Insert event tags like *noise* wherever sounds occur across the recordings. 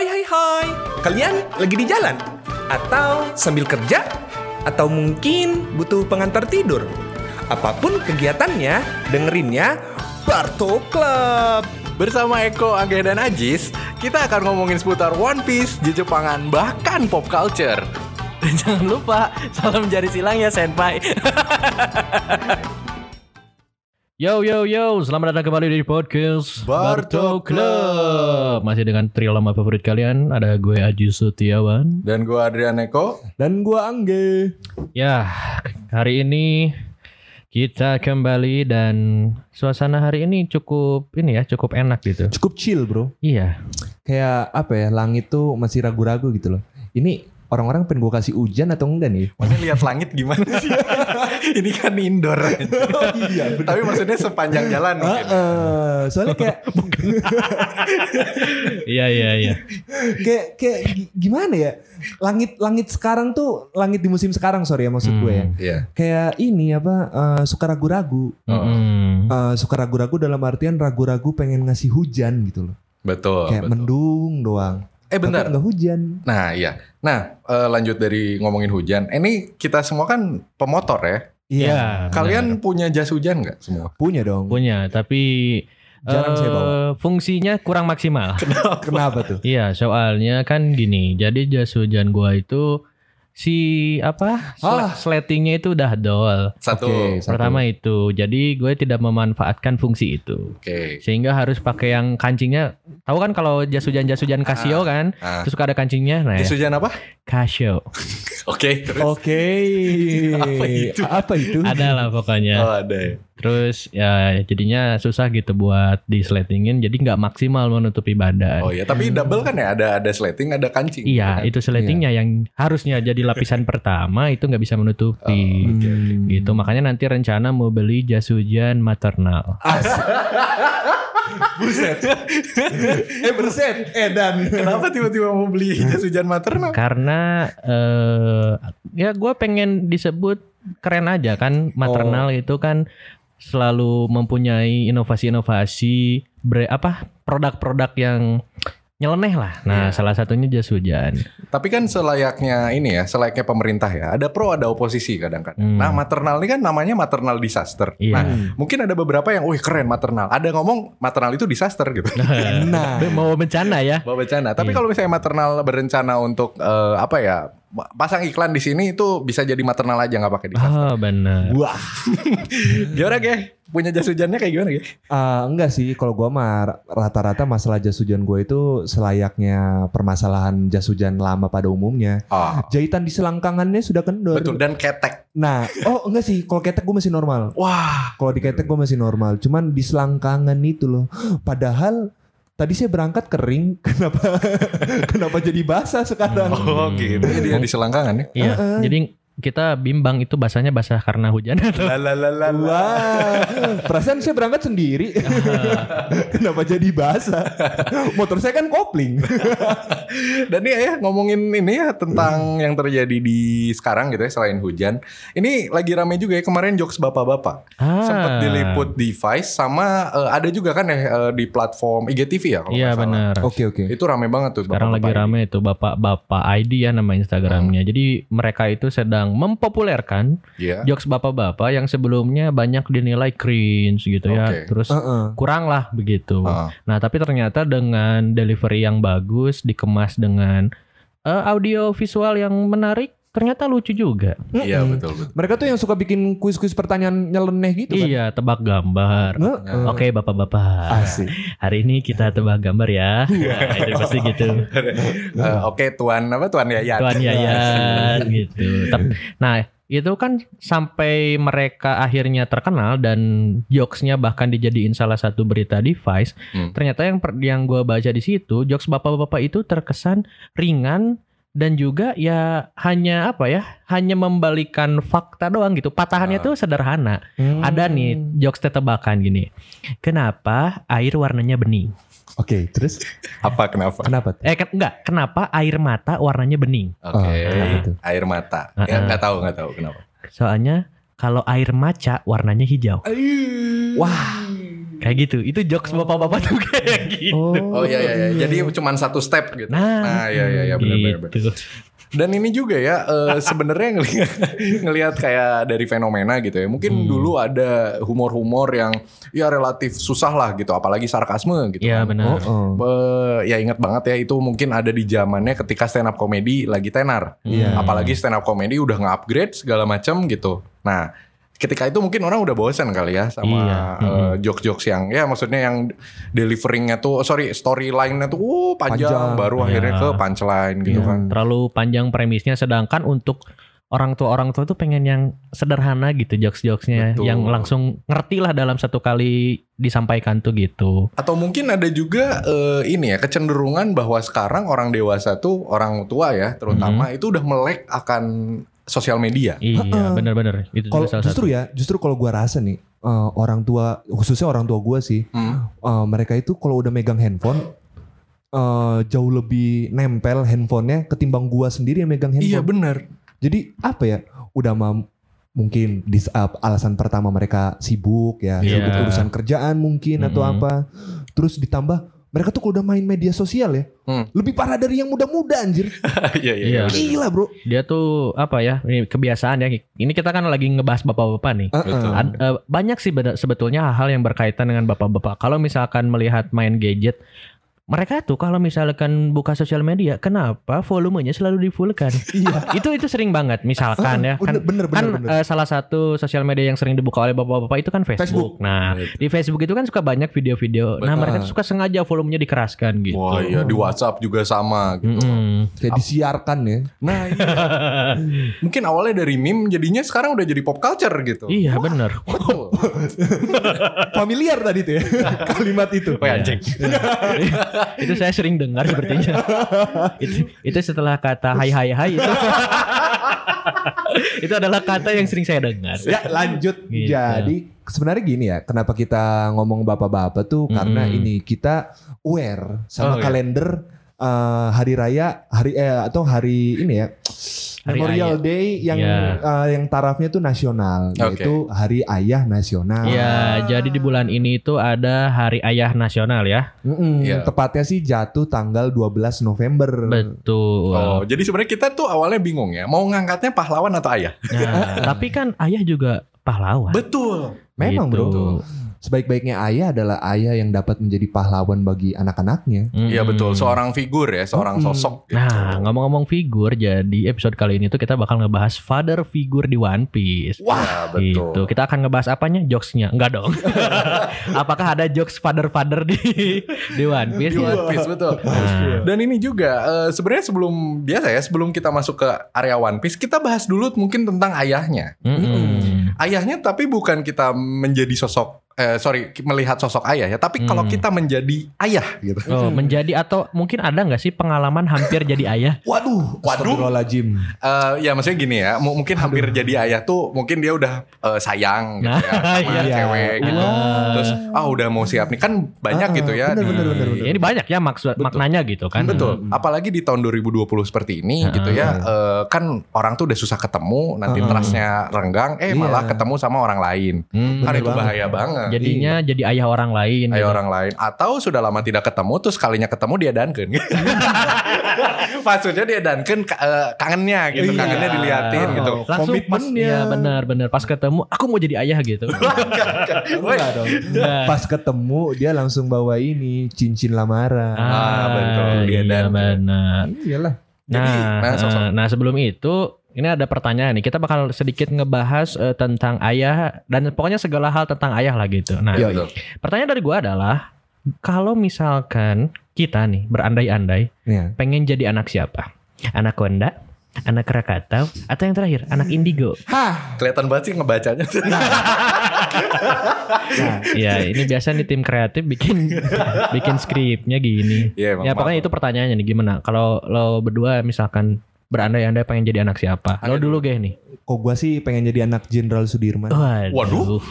Hai hai hai, kalian lagi di jalan? Atau sambil kerja? Atau mungkin butuh pengantar tidur? Apa pun kegiatannya, dengerinnya Barto Club. Bersama Eko, Angga, dan Ajis, kita akan ngomongin seputar One Piece, Jepangan, bahkan pop culture. Dan jangan lupa salam jari silang ya senpai. *laughs* Yo yo yo, selamat datang kembali di podcast Barto Club. Masih dengan trio lama favorit kalian, ada gue Aji Setiawan. Dan gue Adrian Eko. Dan gua Angge. Ya, hari ini kita kembali dan suasana hari ini cukup ini ya, cukup enak gitu. cukup chill bro Iya. kayak apa ya langit tuh masih ragu-ragu gitu loh ini orang-orang pengen gue kasih hujan atau enggak nih Maksudnya lihat langit gimana sih? *laughs* Ini kan indoor. iya Tapi maksudnya sepanjang jalan mungkin. soalnya kayak *laughs* *laughs* Iya iya iya. kayak kayak gi- gimana ya langit langit sekarang tuh langit di musim sekarang sorry ya maksud gue ya Iya. kayak ini apa eh, suka ragu-ragu Mm-mm. Eh, suka ragu-ragu dalam artian ragu-ragu pengen ngasih hujan gitu loh Betul. kayak betul. mendung doang Eh Tapi bentar. nggak hujan Nah iya. Nah eh, lanjut dari ngomongin hujan. Eh, Ini kita semua kan pemotor ya. Iya. Kalian punya jas hujan nggak semua? punya dong punya, tapi Jarang saya bawa. eh, fungsinya kurang maksimal. *laughs* kenapa tuh Iya, soalnya kan gini. Jadi jas hujan gua itu si apa? Ah. Sletingnya itu udah dol. Satu. Oke, Oke. satu. Pertama itu. Jadi gue tidak memanfaatkan fungsi itu. Sehingga harus pakai yang kancingnya. Tahu kan kalau jas hujan jas hujan Casio kan, Ah. terus suka ada kancingnya. Nah, Jas ya, hujan apa? Casio. *laughs* Oke. terus. Oke. *laughs* Apa itu? Apa itu? ada lah pokoknya. Oh ada ya. Terus ya jadinya susah gitu buat disletingin. Jadi nggak maksimal menutupi badan. Oh iya, tapi double kan ya ada ada slating, ada kancing. Iya, kan? itu sletingnya yang harusnya jadi lapisan pertama itu nggak bisa menutupi. Oh, Hmm. Gitu, makanya nanti rencana mau beli jas hujan maternal. *laughs* Buset. *laughs* eh berset. Eh dan. Kenapa tiba-tiba mau beli jas hujan maternal? Karena eh ya gue pengen disebut keren aja kan maternal itu kan selalu mempunyai inovasi-inovasi apa produk-produk yang nyeleneh lah. Nah, Iya. salah satunya jas hujan. Tapi kan selayaknya ini ya, selayaknya pemerintah ya. Ada pro, ada oposisi kadang-kadang. Hmm. Nah, maternal ini kan namanya maternal disaster. Iya. Nah, mungkin ada beberapa yang, wih keren maternal. Ada ngomong maternal itu disaster gitu. Nah. *laughs* Mau bencana ya. Bawa bencana. Tapi Iya. kalau misalnya maternal berencana untuk eh, apa ya, pasang iklan di sini itu bisa jadi maternal aja nggak pakai disaster. Oh, benar. Wah. *laughs* Gimana ge? Punya jas hujannya kayak gimana ge? Ah, enggak sih, kalau gua mah rata-rata masalah jas hujan gue itu selayaknya permasalahan jas hujan lama pada umumnya. Oh, Jahitan di selangkangannya sudah kendor. betul dan ketek. Nah, oh enggak sih, kalau ketek gue masih normal. Wah, Kalau di ketek gue masih normal, cuman di selangkangan itu loh. Padahal tadi saya berangkat kering, *laughs* kenapa kenapa jadi basah sekarang? oh gitu. Jadi ya di selangkangan ya. Iya. Heeh. Jadi kita bimbang itu basahnya basah karena hujan *laughs* atau Lalalala. Wah, perasaan saya berangkat sendiri. *laughs* Kenapa jadi basah? Motor saya kan kopling. *laughs* Dan nih ya ngomongin ini ya tentang yang terjadi di sekarang gitu ya selain hujan. Ini lagi rame juga ya kemarin jokes bapak-bapak. Ah. Sempat diliput di Vice sama eh, ada juga kan ya eh, di platform IGTV ya kalau Iya benar. Oke oke. Itu rame banget tuh Sekarang lagi bapak-bapak rame itu bapak-bapak ID ya nama Instagramnya. Jadi mereka itu sedang mempopulerkan ini. Iya. jokes bapak-bapak yang sebelumnya banyak dinilai cringe gitu Oke. ya. Terus Heeh. kurang lah begitu. Heeh. Nah tapi ternyata dengan delivery yang bagus, dikemas dengan eh, audio visual yang menarik, ternyata lucu juga. Iya Mm-mm. betul betul. Mereka tuh yang suka bikin kuis-kuis pertanyaan nyeleneh gitu kan? Iya, tebak gambar. Heeh. Oke bapak-bapak, Asik. hari ini kita tebak gambar ya. Nah, *laughs* itu pasti gitu. *laughs* Eh, Oke tuan apa tuan Yayat. Tuan Yayan gitu. Nah itu kan sampai mereka akhirnya terkenal dan jokesnya bahkan dijadiin salah satu berita di Vice. Hmm. Ternyata yang per- yang gue baca di situ jokes bapak-bapak itu terkesan ringan dan juga ya hanya apa ya hanya membalikan fakta doang gitu patahannya Ah. tuh sederhana Hmm. ada nih jokes tebakan gini kenapa air warnanya bening Oke, terus Apa kenapa? kenapa? eh ken- enggak kenapa air mata warnanya bening Oke. Ah, gitu. Air mata. Ah, Ya ah. nggak tahu nggak tahu kenapa. soalnya kalau air maca warnanya hijau Wah, Kayak gitu. Itu jokes bapak-bapak tuh *laughs* kayak gitu. Oh iya iya, iya. jadi cuman satu step gitu. Nah, iya iya iya benar benar. benar. gitu. Dan ini juga ya eh, *laughs* sebenarnya ngelihat *laughs* ngelihat kayak dari fenomena gitu ya. Mungkin dulu ada humor-humor yang ya relatif susah lah gitu, apalagi sarkasme gitu. Iya kan. benar. Oh, Eh, ya ingat banget ya itu mungkin ada di zamannya ketika stand up comedy lagi tenar. Iya. Apalagi stand up comedy udah nge-upgrade segala macam gitu. Nah, ketika itu mungkin orang udah bosan kali ya sama Iya. eh, jokes-jokes yang ya maksudnya yang deliveringnya tuh oh, sorry storyline-nya tuh uh, panjang, Panjang. baru Iya. akhirnya ke punchline gitu Iya. kan. Terlalu panjang premisnya sedangkan untuk orang tua orang tua tuh pengen yang sederhana gitu jokes-jokesnya Betul. yang langsung ngerti lah dalam satu kali disampaikan tuh gitu. Atau mungkin ada juga eh, ini ya kecenderungan bahwa sekarang orang dewasa tuh orang tua ya terutama itu udah melek akan sosial media. Iya, Heeh. benar-benar. Itu Kalau juga salah justru satu. ya, justru kalau gua rasa nih eh, orang tua, khususnya orang tua gua sih, Hmm. eh, mereka itu kalau udah megang handphone eh, jauh lebih nempel handphonenya ketimbang gua sendiri yang megang Iya handphone. benar. Jadi apa ya? Udah mam mungkin di uh, alasan pertama mereka sibuk ya, Iya. sibuk urusan kerjaan mungkin atau Mm-mm. apa. Terus ditambah mereka tuh kalau udah main media sosial ya, Hmm. lebih parah dari yang muda-muda anjir. *laughs* Iya iya. Iya. iya. Gila, Bro. Dia tuh apa ya? Ini kebiasaan ya. Ini kita kan lagi ngebahas bapak-bapak nih. Uh-uh. Betul. Ad- eh, banyak sih sebetulnya hal-hal yang berkaitan dengan bapak-bapak. Kalau misalkan melihat main gadget, mereka tuh kalau misalkan buka sosial media, kenapa volumenya selalu di-fullkan? *laughs* Iya. itu itu sering banget. Misalkan ya kan Bener, bener, kan bener, bener. eh, salah satu sosial media yang sering dibuka oleh bapak-bapak itu kan Facebook. Facebook. Nah, di Facebook itu kan suka banyak video-video. Nah, mereka tuh suka sengaja volumenya dikeraskan gitu. Wah iya di WhatsApp juga sama gitu. Mm-mm. Kayak disiarkan ya. Nah iya. *laughs* Mungkin awalnya dari meme jadinya sekarang udah jadi pop culture gitu. Iya bener Betul. *laughs* Familiar tadi tuh ya kalimat itu. Wah anjing. *laughs* itu saya sering dengar sepertinya. *laughs* itu, itu setelah kata hai hai hai itu. *laughs* itu adalah kata yang sering saya dengar. Ya lanjut. Gitu. Jadi sebenarnya gini ya, kenapa kita ngomong bapak-bapak tuh karena ini kita aware sama Oh, iya. kalender eh, hari raya hari eh, atau hari ini ya. Hari Memorial Ayah. Day yang Ya. eh, yang tarafnya tuh nasional, Oke. yaitu Hari Ayah Nasional. Ya, jadi di bulan ini itu ada Hari Ayah Nasional ya. Mm-mm, Iya. Tepatnya sih jatuh tanggal 12 November. Betul. Oh, jadi sebenarnya kita tuh awalnya bingung ya, mau ngangkatnya pahlawan atau ayah? Nah, tapi kan ayah juga pahlawan. Betul. Memang Gitu. bro. Sebaik-baiknya ayah adalah ayah yang dapat menjadi pahlawan bagi anak-anaknya. Mm-mm. Iya betul, seorang figur ya, seorang Mm-mm. sosok. gitu. Nah, ngomong-ngomong figur, jadi episode kali ini tuh kita bakal ngebahas father figure di One Piece. Wah, betul. Gitu. Kita akan ngebahas apanya? Jokesnya? Enggak dong. *laughs* Apakah ada jokes father-father di di One Piece? Di One Piece betul. Nah, Dan ini juga eh, sebenarnya sebelum biasa ya, sebelum kita masuk ke area One Piece, kita bahas dulu mungkin tentang ayahnya. mm-mm. Ayahnya tapi bukan kita menjadi sosok eh sorry melihat sosok ayah ya, tapi kalau Hmm. kita menjadi ayah gitu. Oh, menjadi atau mungkin ada nggak sih pengalaman hampir jadi ayah? *laughs* Waduh, Waduh. Eh, ya maksudnya gini ya, mu- mungkin hampir jadi ayah tuh mungkin dia udah eh, sayang gitu Nah, ya sama iya. cewek gitu. Ah. Terus ah udah mau siap nih kan banyak Ah, gitu ya. bener, di- bener, bener, bener. Ini banyak ya maksud Betul. maknanya gitu kan. Betul. Apalagi di tahun 2020 seperti ini Ah. gitu ya. eh, kan orang tuh udah susah ketemu, nanti Ah. trustnya renggang, eh Iya. malah ketemu sama orang lain. Hmm. Kan itu banget. bahaya banget. Jadinya jadi ayah orang lain. Ayo gitu. orang lain atau sudah lama tidak ketemu terus kalinya ketemu dia danken. *laughs* Maksudnya dia danken eh, kangennya gitu, Iya. kangennya diliatin Oh. gitu. Langsung pas, Komitmennya. ya benar-benar pas ketemu aku mau jadi ayah gitu. *laughs* Enggak dong. Nah. Pas ketemu dia langsung bawa ini cincin lamaran. Ah, betul. Dia Iya benar. Iyalah. Jadi, Nah, nah, nah sebelum itu ini ada pertanyaan nih. Kita bakal sedikit ngebahas eh, tentang ayah dan pokoknya segala hal tentang ayah lah gitu. Nah, Iya, Betul. pertanyaan dari gua adalah kalau misalkan kita nih berandai-andai Ya. pengen jadi anak siapa? Anak Konda, anak Krakatau, atau yang terakhir anak Indigo? Hah. Kelihatan banget sih ngebacanya. *laughs* Nah, ya ini biasa nih tim kreatif bikin bikin skripnya gini. Iya, emang ya pokoknya maaf. itu pertanyaannya nih gimana? Kalau lo berdua misalkan berandai-andai pengen jadi anak siapa? Lo dulu geh nih. kok gua sih pengen jadi anak Jenderal Sudirman. Waduh. Waduh.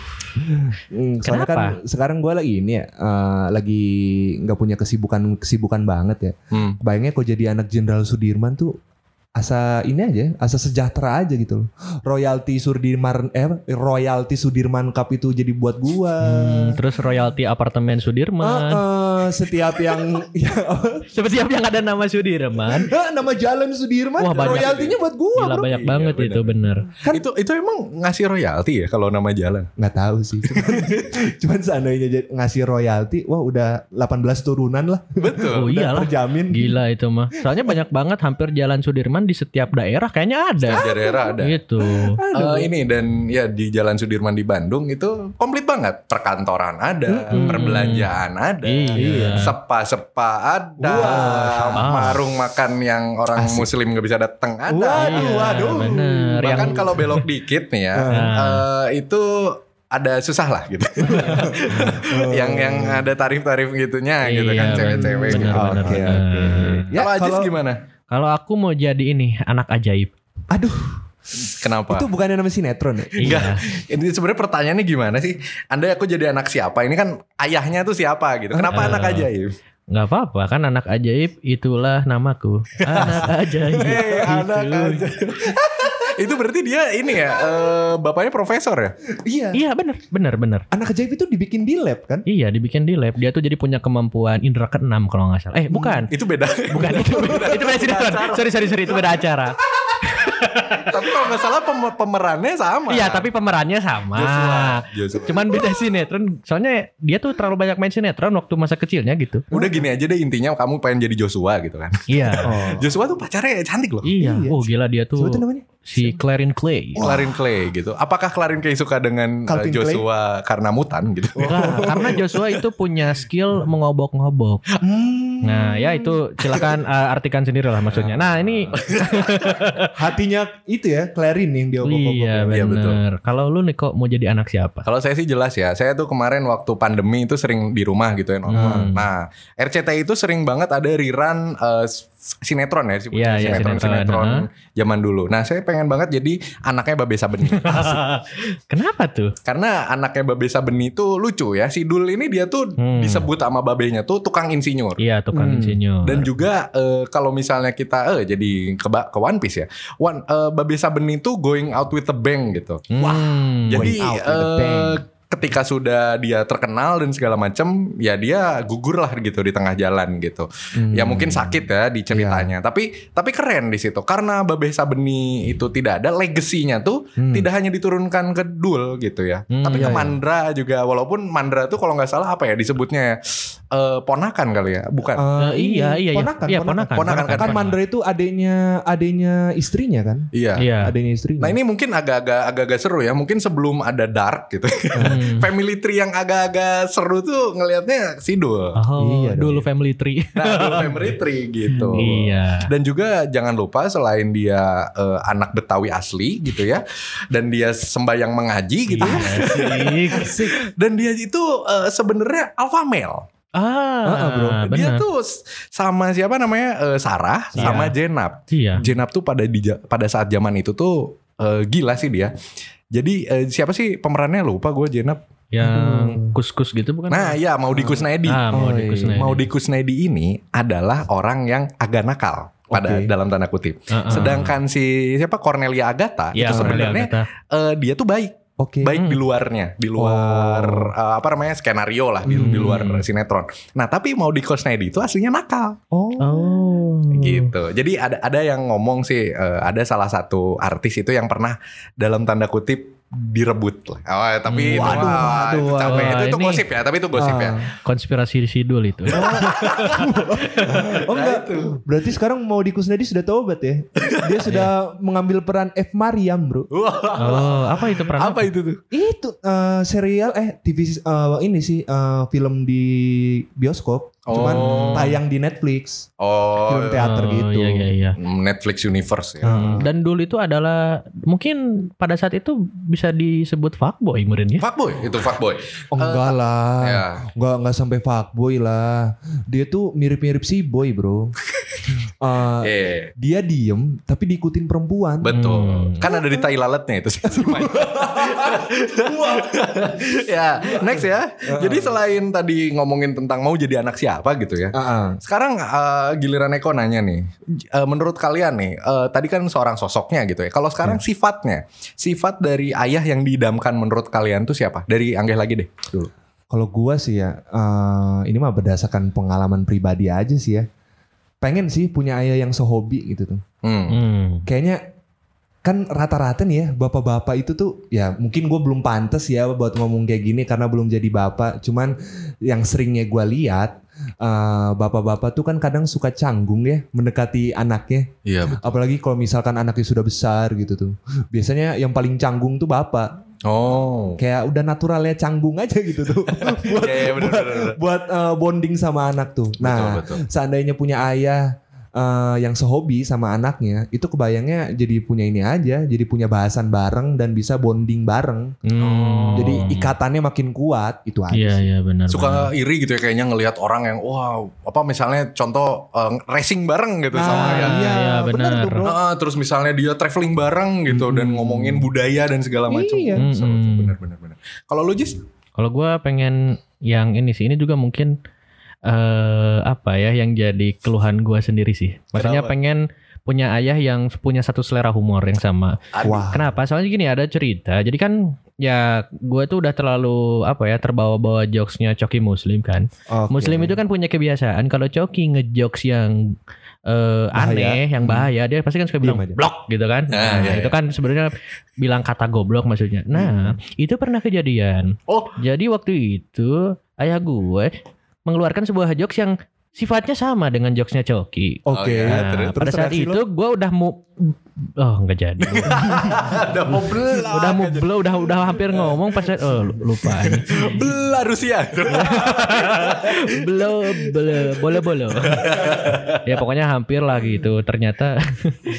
Hmm, soalnya Kenapa? kan sekarang gua lagi ini ya, eh, lagi nggak punya kesibukan kesibukan banget ya. Hmm. Bayangnya kok jadi anak Jenderal Sudirman tuh asa ini aja, asa sejahtera aja gitu loh. Royalti Sudirman eh royalti Sudirman Cup itu jadi buat gua. Hmm, terus royalti apartemen Sudirman. Ah, ah, setiap yang *laughs* ya, Setiap yang ada nama Sudirman. Nama jalan Sudirman Wah, banyak. royaltinya buat gua, Gila Bro. banyak Iya, banget bener. itu bener. Kan- itu itu emang ngasih royalti ya kalau nama jalan. nggak tahu sih. Cuman, *laughs* cuman seandainya ngasih royalti, wah udah 18 turunan lah. Oh Betul. iyalah. Terjamin. Gila itu mah. Soalnya banyak banget hampir jalan Sudirman di setiap daerah kayaknya ada. Di daerah ada. Gitu. Eh, ini dan ya di Jalan Sudirman di Bandung itu komplit banget. Perkantoran ada, Mm-mm. perbelanjaan ada, Iya. sepa-sepa ada, Wah. warung makan yang orang Asik. muslim nggak bisa datang ada. Waduh, Iya, waduh. Bener. Bahkan Yang- kalau belok dikit nih ya, eh, itu ada susah lah gitu. *laughs* yang yang ada tarif-tarif gitunya gitu kan Iya, cewek-cewek gitu. bener, Oke, bener. oke. Ya, kalau Ajis kalau- gimana? Kalau aku mau jadi ini anak ajaib. Aduh, Kenapa? itu bukannya nama sinetron ya? Enggak. Iya. Ini sebenarnya pertanyaannya gimana sih? Anda aku jadi anak siapa? Ini kan ayahnya tuh siapa gitu. Kenapa Eh. anak ajaib? Nggak apa-apa kan anak ajaib itulah namaku. *laughs* Anak ajaib. Eh, anak itu. ajaib. Itu berarti dia ini ya, eh, bapaknya profesor ya? Iya. Iya bener, bener, bener. Anak ajaib itu dibikin di lab kan? Iya dibikin di lab. Dia tuh jadi punya kemampuan indera keenam kalau nggak salah. Eh bukan, Itu beda. bukan itu. itu beda sinetron. Sorry sorry sorry itu beda acara. Tapi kalau nggak salah pem- pemerannya sama. Iya tapi pemerannya sama. Joshua. Joshua. Cuman beda sinetron. Soalnya dia tuh terlalu banyak main sinetron waktu masa kecilnya gitu. Udah gini aja deh intinya kamu pengen jadi Joshua gitu kan. Iya. *laughs* Oh. Joshua tuh pacarnya cantik loh. Iya. Iya. Oh gila dia tuh Siapa tuh namanya? si Clarin Clay. Clarin Clay gitu. Apakah Clarin Clay suka dengan eh, Calvin Clay? Joshua karena mutan gitu? Enggak, karena Joshua itu punya skill mengobok-ngobok. Hmm. Nah, ya itu silakan uh, artikan sendiri lah maksudnya. Nah, ini *laughs* Hatinya itu ya, Clarin yang dia obok-obok. iya ya. Betul. benar. Kalau lu nih kok mau jadi anak siapa? Kalau saya sih jelas ya, saya tuh kemarin waktu pandemi itu sering di rumah gitu ya. Hmm. Nah, RCTI itu sering banget ada rerun eh, sinetron ya, sih, Iya, iya, sinetron sinetron, sinetron ha. zaman dulu. Nah, saya pengen banget jadi anaknya Babe Sabeni. *laughs* Kenapa tuh? Karena anaknya Babe Sabeni itu lucu ya. Si Dul ini dia tuh Hmm. disebut sama babenya tuh tukang insinyur. Iya, tukang Hmm. insinyur. Dan juga eh, kalau misalnya kita eh jadi ke, ke One Piece ya. One eh, Babe Sabeni itu going out with the bang gitu. Hmm. Jadi Going out with the eh, bang. Ketika sudah dia terkenal dan segala macam, ya dia gugur lah gitu di tengah jalan gitu. Hmm. Ya mungkin sakit ya di ceritanya, tapi tapi keren di situ karena Babe Sabeni itu tidak ada legasinya tuh Hmm. tidak hanya diturunkan ke Dul gitu ya, Hmm, tapi ke iya, iya. Mandra juga. Walaupun Mandra tuh kalau nggak salah apa ya disebutnya ya, eh, ponakan kali ya, bukan? Eh, Eh, iya, ini, iya, iya. ponakan, Iya, ponakan. Ponakan, kan? Kan Mandra itu adanya adanya istrinya kan? Iya. Iya. Adanya istrinya. Nah ini mungkin agak-agak agak-agak seru ya. Mungkin sebelum ada Dark gitu. Hmm. *laughs* Family Tree yang agak-agak seru tuh ngelihatnya si Dul. Oh, Iya dong. dulu family tree. Nah, Dul Family Tree gitu. *laughs* iya. Dan juga jangan lupa selain dia eh, anak Betawi asli gitu ya, dan dia sembayang mengaji gitu, ya. Iya, sih. *laughs* dan dia itu eh, sebenarnya alpha male. Ah, Heeh, bro. Dia benar. tuh sama siapa namanya eh, Sarah, Iya. sama Jenab. Iya. Jenab tuh pada di pada saat zaman itu tuh eh, gila sih dia. Jadi eh, siapa sih pemerannya lupa gue Jenab. Yang kus-kus gitu bukan? Nah ya mau di Kusnaedi. ah, mau di iya. Kusnaedi. Mau di Kusnaedi ini adalah orang yang agak nakal pada Oke. dalam tanda kutip. Heeh. Sedangkan si siapa Cornelia Agatha Iya, itu sebenarnya Agatha. eh, dia tuh baik, Oke. baik Hmm. di luarnya, di luar eh, apa namanya skenario lah, di, Hmm. di luar sinetron. Nah tapi mau di Kusnaedi itu aslinya nakal. Oh. Oh. gitu. Jadi ada ada yang ngomong sih eh, ada salah satu artis itu yang pernah dalam tanda kutip direbut lah. Oh, tapi Hmm. itu, Waduh, waduh, itu capek. waduh. itu, itu Ini- gosip ya, tapi itu gosip ya. Ah. Konspirasi sidul itu. Oh *laughs* enggak. Berarti sekarang mau di Kusnadi sudah taubat ya. Dia sudah *laughs* mengambil peran F Mariam, Bro. Wah, Oh, apa itu peran? apa itu tuh? Itu eh, serial eh TV eh, ini sih eh, film di bioskop, cuman Oh. tayang di Netflix. Oh, Film teater Oh, gitu. Iya, iya, iya. Netflix Universe ya. Hmm. Dan dulu itu adalah mungkin pada saat itu bisa disebut fuckboy mungkin ya. Fuckboy, itu fuckboy. Oh, enggak lah. ya. Enggak enggak sampai fuckboy lah. Dia tuh mirip-mirip si boy, Bro. *laughs* eh, Iya. dia diem tapi diikutin perempuan. Betul. Hmm. Kan ada di tai lalatnya itu sih. *laughs* ya, next ya. Jadi selain tadi ngomongin tentang mau jadi anak siapa gitu ya. Ah, ah. Sekarang eh, giliran Eko nanya nih. Eh, menurut kalian nih, eh, tadi kan seorang sosoknya gitu ya. Kalau sekarang sifatnya, sifat dari ayah yang diidamkan menurut kalian tuh siapa? Dari Anggeh lagi deh dulu. Kalau gua sih ya, eh, ini mah berdasarkan pengalaman pribadi aja sih ya. Pengen sih punya ayah yang sehobi gitu tuh. Hmm. Hmm. Kayaknya kan rata-rata nih ya bapak-bapak itu tuh ya mungkin gue belum pantas ya buat ngomong kayak gini karena belum jadi bapak. Cuman yang seringnya gua lihat eh, bapak-bapak tuh kan kadang suka canggung ya mendekati anaknya. Iya betul. Apalagi kalau misalkan anaknya sudah besar gitu tuh. Biasanya yang paling canggung tuh bapak. Oh. Kayak udah naturalnya canggung aja gitu tuh. *laughs* buat Iya, iya, bener, buat, bener, bener. buat, eh, bonding sama anak tuh. Nah, betul. seandainya punya ayah eh, yang sehobi sama anaknya, itu kebayangnya jadi punya ini aja, jadi punya bahasan bareng dan bisa bonding bareng. Hmm. Jadi ikatannya makin kuat, itu aja. Iya iya benar. benar. Suka iri gitu ya kayaknya ngelihat orang yang wow apa misalnya contoh eh, racing bareng gitu sama Nah, ayah. iya, Iya, benar benar. tuh, Bro. Ah, terus misalnya dia traveling bareng gitu dan ngomongin budaya dan segala macam. Iya. Hmm, bener bener. Kalau lu Jis? Kalau gue pengen yang ini sih, ini juga mungkin eh apa ya yang jadi keluhan gue sendiri sih. Maksudnya Kenapa? pengen punya ayah yang punya satu selera humor yang sama. Wah. Kenapa? Soalnya gini ada cerita. Jadi kan ya gue tuh udah terlalu apa ya terbawa-bawa jokesnya Coki Muslim kan. Oke. Muslim itu kan punya kebiasaan kalau Coki ngejokes yang eh, Bahaya. aneh, yang bahaya, dia pasti kan suka bilang Diam aja. blok gitu kan. Nah, Nah, iya, itu iya. kan sebenarnya bilang kata goblok maksudnya. Nah, itu pernah kejadian. Oh. Jadi waktu itu ayah gue mengeluarkan sebuah jokes yang sifatnya sama dengan jokesnya Coki. Oke. Oh, iya, Nah, terus- pada saat lo? itu gue udah mau oh nggak jadi. *laughs* Udah mau belah. *laughs* udah mau blow, udah udah hampir ngomong pas oh lupa ini. belah Rusia. *laughs* Blow, blow, boleh boleh. ya pokoknya hampir lah gitu. Ternyata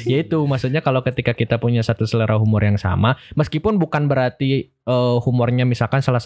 ya itu maksudnya kalau ketika kita punya satu selera humor yang sama, meskipun bukan berarti eh, humornya misalkan salah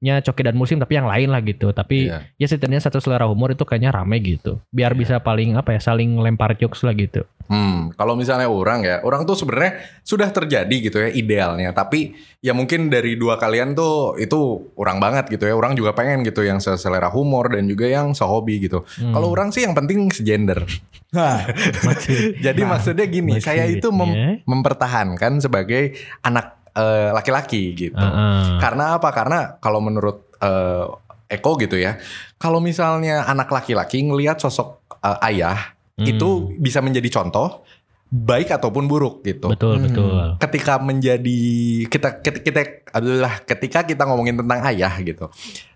satunya Coki dan Muslim tapi yang lain lah gitu. Tapi Iya. ya setidaknya satu selera humor itu kayaknya rame gitu. Biar bisa paling apa ya saling lempar jokes lah gitu. Hmm, kalau misalnya orang ya, orang tuh sebenarnya sudah terjadi gitu ya idealnya. Tapi ya mungkin dari dua kalian tuh itu orang banget gitu ya. Orang juga pengen gitu yang selera humor dan juga yang sehobi gitu. Hmm. Kalau orang sih yang penting segender. Hah. *laughs* *laughs* Jadi maksudnya gini, saya itu mem- Maksudnya? mempertahankan sebagai anak eh, laki-laki gitu. Heeh. Karena apa? Karena kalau menurut eh, Eko gitu ya, kalau misalnya anak laki-laki ngelihat sosok eh, ayah Hmm. itu bisa menjadi contoh baik ataupun buruk gitu. Betul Hmm. betul. Ketika menjadi kita kita, kita adalah ketika kita ngomongin tentang ayah gitu.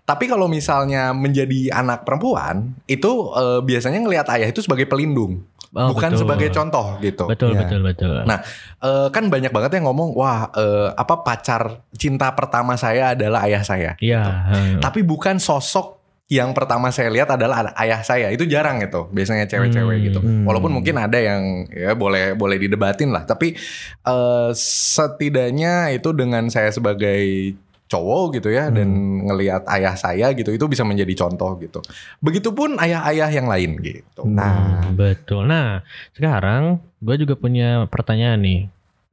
Tapi kalau misalnya menjadi anak perempuan itu eh, biasanya ngelihat ayah itu sebagai pelindung, Oh, bukan betul. sebagai contoh gitu. Betul Iya. betul betul. Nah, eh, kan banyak banget yang ngomong, wah, eh, apa pacar cinta pertama saya adalah ayah saya. Iya. heeh. Tapi bukan sosok yang pertama saya lihat adalah ada- ayah saya. Itu jarang gitu, biasanya cewek-cewek Hmm. gitu. Hmm. Walaupun mungkin ada yang ya boleh boleh didebatin lah. Tapi eh, setidaknya itu dengan saya sebagai cowok gitu ya dan ngelihat ayah saya gitu itu bisa menjadi contoh gitu. Begitupun ayah-ayah yang lain gitu. Nah, Hmm, betul. Nah, sekarang gue juga punya pertanyaan nih.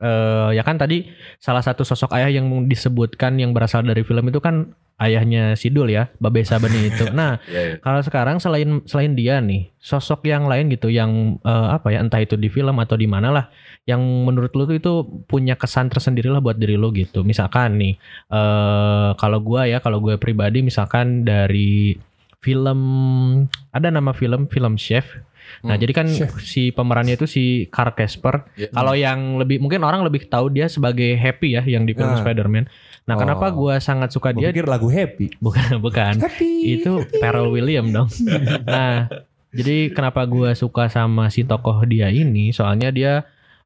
Eh ya kan tadi salah satu sosok ayah yang disebutkan yang berasal dari film itu kan ayahnya Sidul ya, Babe Sabeni *laughs* itu. Nah, Ya, ya. kalau sekarang selain selain dia nih, sosok yang lain gitu yang eh, apa ya entah itu di film atau di mana lah yang menurut lu tuh itu punya kesan tersendiri lah buat diri lu gitu. Misalkan nih eh kalau gua ya, kalau gue pribadi misalkan dari film ada nama film film Chef. Nah, Hmm, jadi kan Chef. si pemerannya itu si Carl Casper. Ya. Kalau yang lebih mungkin orang lebih tahu dia sebagai Happy ya yang di film Nah. Spider-Man. Nah, kenapa Oh. gua sangat suka gue dia? pikir lagu happy. Bukan, *laughs* bukan Happy. itu Pharrell William dong. *laughs* nah, jadi kenapa gua suka sama si tokoh dia ini? Soalnya dia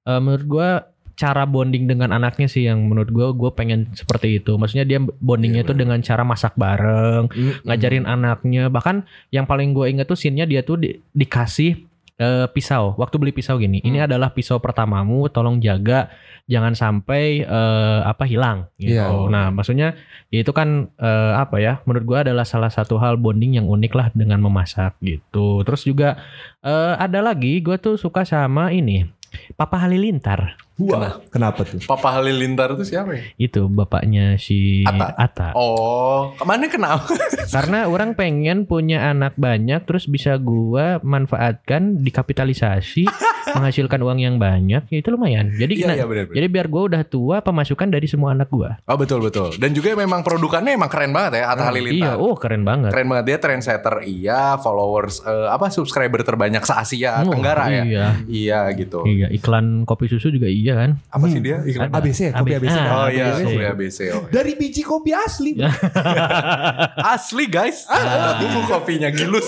eh, menurut gua cara bonding dengan anaknya sih yang menurut gua gue pengen seperti itu. Maksudnya dia bondingnya Iya, itu dengan cara masak bareng, Mm-mm. ngajarin anaknya. Bahkan yang paling gue inget tuh scene-nya dia tuh di- dikasih eh, pisau. Waktu beli pisau gini, ini Hmm. adalah pisau pertamamu, tolong jaga jangan sampai eh, apa hilang gitu. Iya. Nah, maksudnya ya itu kan eh, apa ya? Menurut gua adalah salah satu hal bonding yang unik lah dengan memasak gitu. Terus juga eh, ada lagi gua tuh suka sama ini Papa Halilintar. Wah, kenapa tuh? Papa Halilintar itu siapa ya? Itu bapaknya si Atta. Atta. Oh, ke mana kenapa? *laughs* Karena orang pengen punya anak banyak terus bisa gua manfaatkan dikapitalisasi *laughs* menghasilkan uang yang banyak ya itu lumayan. Jadi Iya, nah, iya, benar, benar. jadi biar gua udah tua pemasukan dari semua anak gua. Oh betul betul. Dan juga memang produkannya emang keren banget ya Atta Iya, Halilintar. oh keren banget. Keren banget dia trendsetter iya, followers eh, apa subscriber terbanyak se Asia Oh, Tenggara ya. Iya. Iya gitu. Iya, iklan kopi susu juga iya kan. Apa sih dia? Iklan? ABC ya, kopi AB- ABC. Ah, Oh iya, ABC. kopi ABC. Oh, iya. Dari biji kopi asli. *laughs* Asli guys. Tunggu kopinya gilus.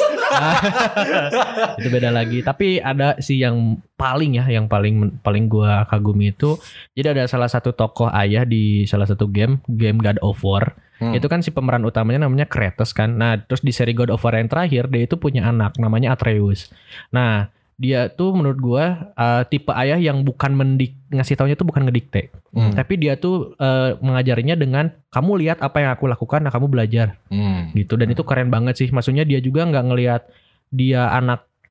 itu beda lagi. Tapi ada sih yang paling ya, yang paling paling gua kagumi itu. Jadi ada salah satu tokoh ayah di salah satu game, game God of War. Hmm. Itu kan si pemeran utamanya namanya Kratos kan. Nah, terus di seri God of War yang terakhir dia itu punya anak namanya Atreus. Nah, dia tuh menurut gua uh, tipe ayah yang bukan mendik ngasih taunya tuh bukan ngedikte, Hmm. tapi dia tuh uh, mengajarinya dengan kamu lihat apa yang aku lakukan, nah kamu belajar Hmm. gitu dan itu keren banget sih maksudnya dia juga nggak ngelihat dia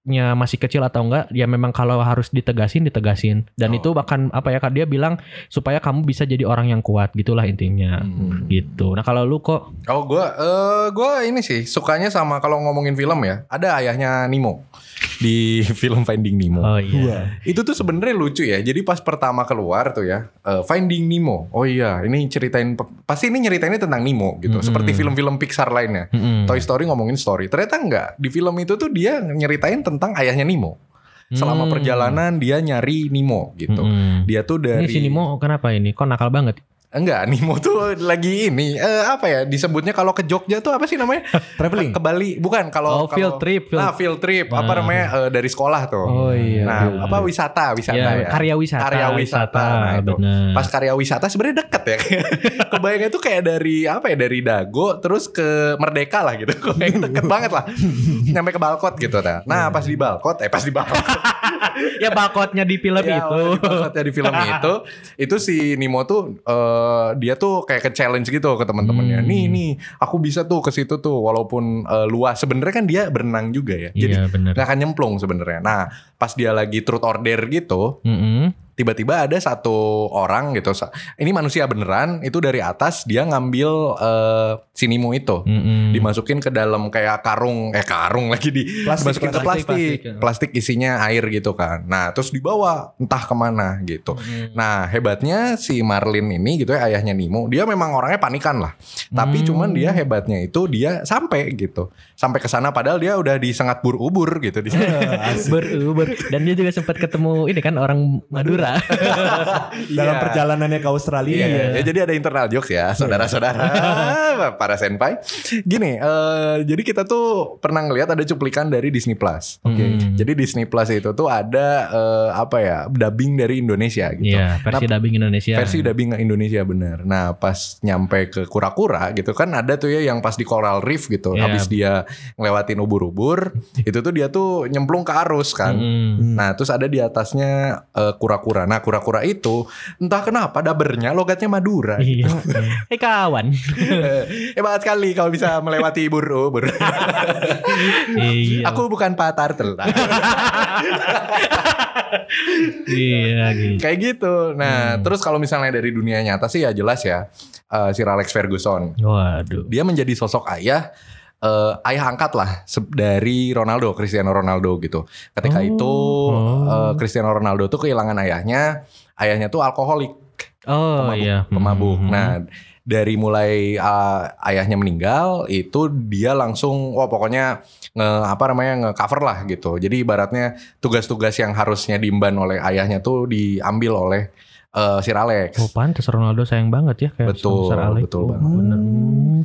anaknya masih kecil atau enggak ya memang kalau harus ditegasin ditegasin dan Oh. itu bahkan apa ya Kak, dia bilang supaya kamu bisa jadi orang yang kuat gitulah intinya Hmm. gitu nah kalau lu kok Oh gua eh gua ini sih sukanya sama kalau ngomongin film ya. Ada ayahnya Nemo di *laughs* film Finding Nemo. oh iya Itu tuh sebenarnya lucu ya. Jadi pas pertama keluar tuh ya, eh, Finding Nemo. Oh iya, ini ceritain pasti ini nyeritainnya tentang Nemo gitu. Mm-mm. Seperti film-film Pixar lainnya. Mm-mm. Toy Story ngomongin story. Ternyata enggak. Di film itu tuh dia nyeritain tentang ayahnya Nemo. Selama Hmm. perjalanan dia nyari Nemo gitu. Mm-mm. Dia tuh dari ini si Nemo kenapa ini kok nakal banget Enggak, Nemo tuh lagi ini eh, apa ya disebutnya kalau ke Jogja tuh apa sih namanya? *laughs* Traveling. Ke Bali, bukan kalau Oh, field kalau- trip, field- Ah, field trip. Apa Ah. namanya eh, dari sekolah tuh. oh iya Nah, iya. apa wisata, wisata ya. ya, karya wisata Karya wisata. Nah, itu. Pas karya wisata sebenarnya deket ya. *laughs* Kebayangnya tuh kayak dari apa ya dari Dago terus ke Merdeka lah gitu. *laughs* Kayak deket banget lah. Nyampe ke Balkot gitu nah. Nah, pas di Balkot eh pas di Balkot. ya bakotnya di film Ya, itu di Balkotnya di film itu itu si Nemo tuh eh, dia tuh kayak ke challenge gitu ke teman-temannya. Hmm. Nih nih, aku bisa tuh ke situ tuh walaupun eh, luas. Sebenarnya kan dia berenang juga ya. Jadi iya benar nggak akan nyemplung sebenarnya. Nah, pas dia lagi truth order gitu, Mm-mm. Tiba-tiba ada satu orang gitu. Ini manusia beneran, itu dari atas dia ngambil eh, si Nemo itu. Mm-mm. Dimasukin ke dalam kayak karung, eh karung lagi di Plastik, dimasukin ke plastik, plastik, plastik, plastik, ya. isinya air gitu kan. Nah, terus dibawa entah ke mana gitu. Mm. Nah, hebatnya si Marlin ini gitu ya ayahnya Nemo, dia memang orangnya panikan lah. Tapi Hmm. cuman dia hebatnya itu dia sampai gitu. Sampai ke sana padahal dia udah disengat bur-ubur gitu *laughs* di beruber dan dia juga sempat ketemu ini kan orang Madura *laughs* Dalam Iya. perjalanannya ke Australia. Iya, ya, jadi ada internal jokes ya, saudara-saudara, *laughs* para senpai. Gini, eh, jadi kita tuh pernah ngelihat ada cuplikan dari Disney Plus. Oke. Jadi Disney Plus itu tuh ada eh, apa ya, dubbing dari Indonesia gitu. Iya versi Nah, dubbing Indonesia Versi dubbing Indonesia bener. Nah pas nyampe ke kura-kura gitu kan ada tuh ya yang pas di Coral Reef gitu. Iya. Habis dia ngelewatin ubur-ubur, itu tuh dia tuh nyemplung ke arus kan. Mm-mm. Nah terus ada di atasnya eh, kura-kura. Nah kura-kura itu entah kenapa dabernya logatnya Madura. Iya. Eh kawan. *laughs* eh banget sekali kalau bisa melewati ubur-ubur. iya. Aku bukan Pak Turtle. *laughs* iya gitu. Kayak gitu. Nah terus kalau misalnya dari dunia nyata sih ya jelas ya. eh, Sir Alex Ferguson. Waduh. dia menjadi sosok ayah eh, ayah angkat lah dari Ronaldo Cristiano Ronaldo gitu ketika Oh. itu eh, Cristiano Ronaldo tuh kehilangan ayahnya ayahnya tuh alkoholik Oh pemabuk, iya. pemabuk. Mhm. nah dari mulai eh, ayahnya meninggal itu dia langsung wah pokoknya nge apa namanya nge cover lah gitu jadi ibaratnya tugas-tugas yang harusnya diemban oleh ayahnya tuh diambil oleh eh, Sir Alex Oh pantas Ronaldo sayang banget ya kayak Betul, sebesar Alex. betul Oh, banget. Hmm,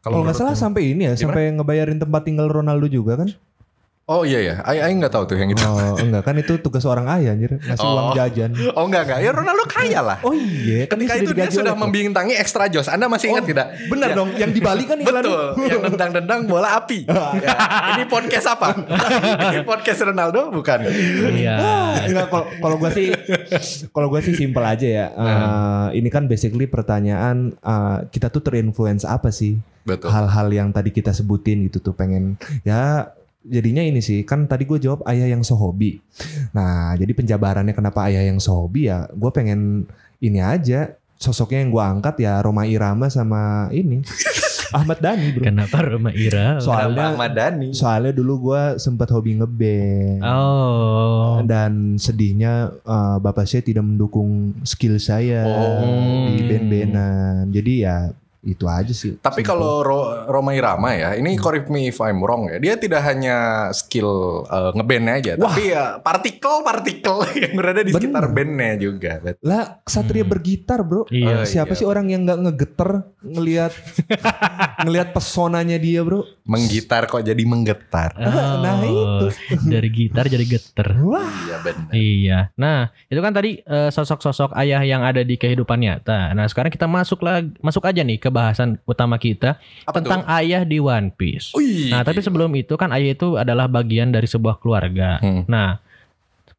Kalau nggak salah sampai ini ya, Gimana? sampai ngebayarin tempat tinggal Ronaldo juga kan? Oh iya ya, Aing nggak tahu tuh yang itu. Oh enggak kan itu tugas orang ayah anjir ngasih Oh. uang jajan. Oh enggak enggak, ya Ronaldo kaya lah. Oh iya, kan Ketika itu dia sudah oleh- membintangi extra jos. Anda masih ingat Oh, tidak? Benar Ya. dong, yang di Bali kan iklan. Betul, yang nendang-nendang bola api. *laughs* Ya, Ini podcast apa? *laughs* Ini podcast Ronaldo bukan? Iya. Enggak, kalau kalau gue sih kalau gue sih simpel aja ya. Eh, ini kan basically pertanyaan eh, kita tuh terinfluence apa sih? Betul. Hal-hal yang tadi kita sebutin gitu tuh pengen ya jadinya ini sih kan tadi gue jawab ayah yang sehobi. Nah jadi penjabarannya kenapa ayah yang sehobi ya gue pengen ini aja sosoknya yang gue angkat ya Roma Irama sama ini *laughs* Ahmad Dhani bro. Kenapa Roma Ira? *laughs* Soalnya Ahmad Dhani. soalnya dulu gue sempat hobi ngeband. Oh. dan sedihnya uh, bapak saya tidak mendukung skill saya Oh. di band-bandan. Jadi ya itu aja sih. Tapi kalau Ro- Roma Irama ya, ini correct me if I'm wrong ya. Dia tidak hanya skill uh, ngebandnya aja, Wah. tapi ya partikel-partikel *laughs* yang berada di sekitar Bener. bandnya juga. Lah Satria Hmm. bergitar bro. Iya. Oh, Siapa iya. sih orang yang nggak ngegeter ngelihat *laughs* ngelihat pesonanya dia bro? Menggitar kok jadi menggetar. Nah, itu. Dari gitar jadi geter. Wah. Iya benar. Iya. Nah, itu kan tadi eh, sosok-sosok ayah yang ada di kehidupan nyata. Nah, sekarang kita masuk lagi masuk aja nih ke bahasan utama kita Apa tentang ayah di One Piece. Wih. Nah, tapi sebelum itu kan ayah itu adalah bagian dari sebuah keluarga. Hmm. Nah,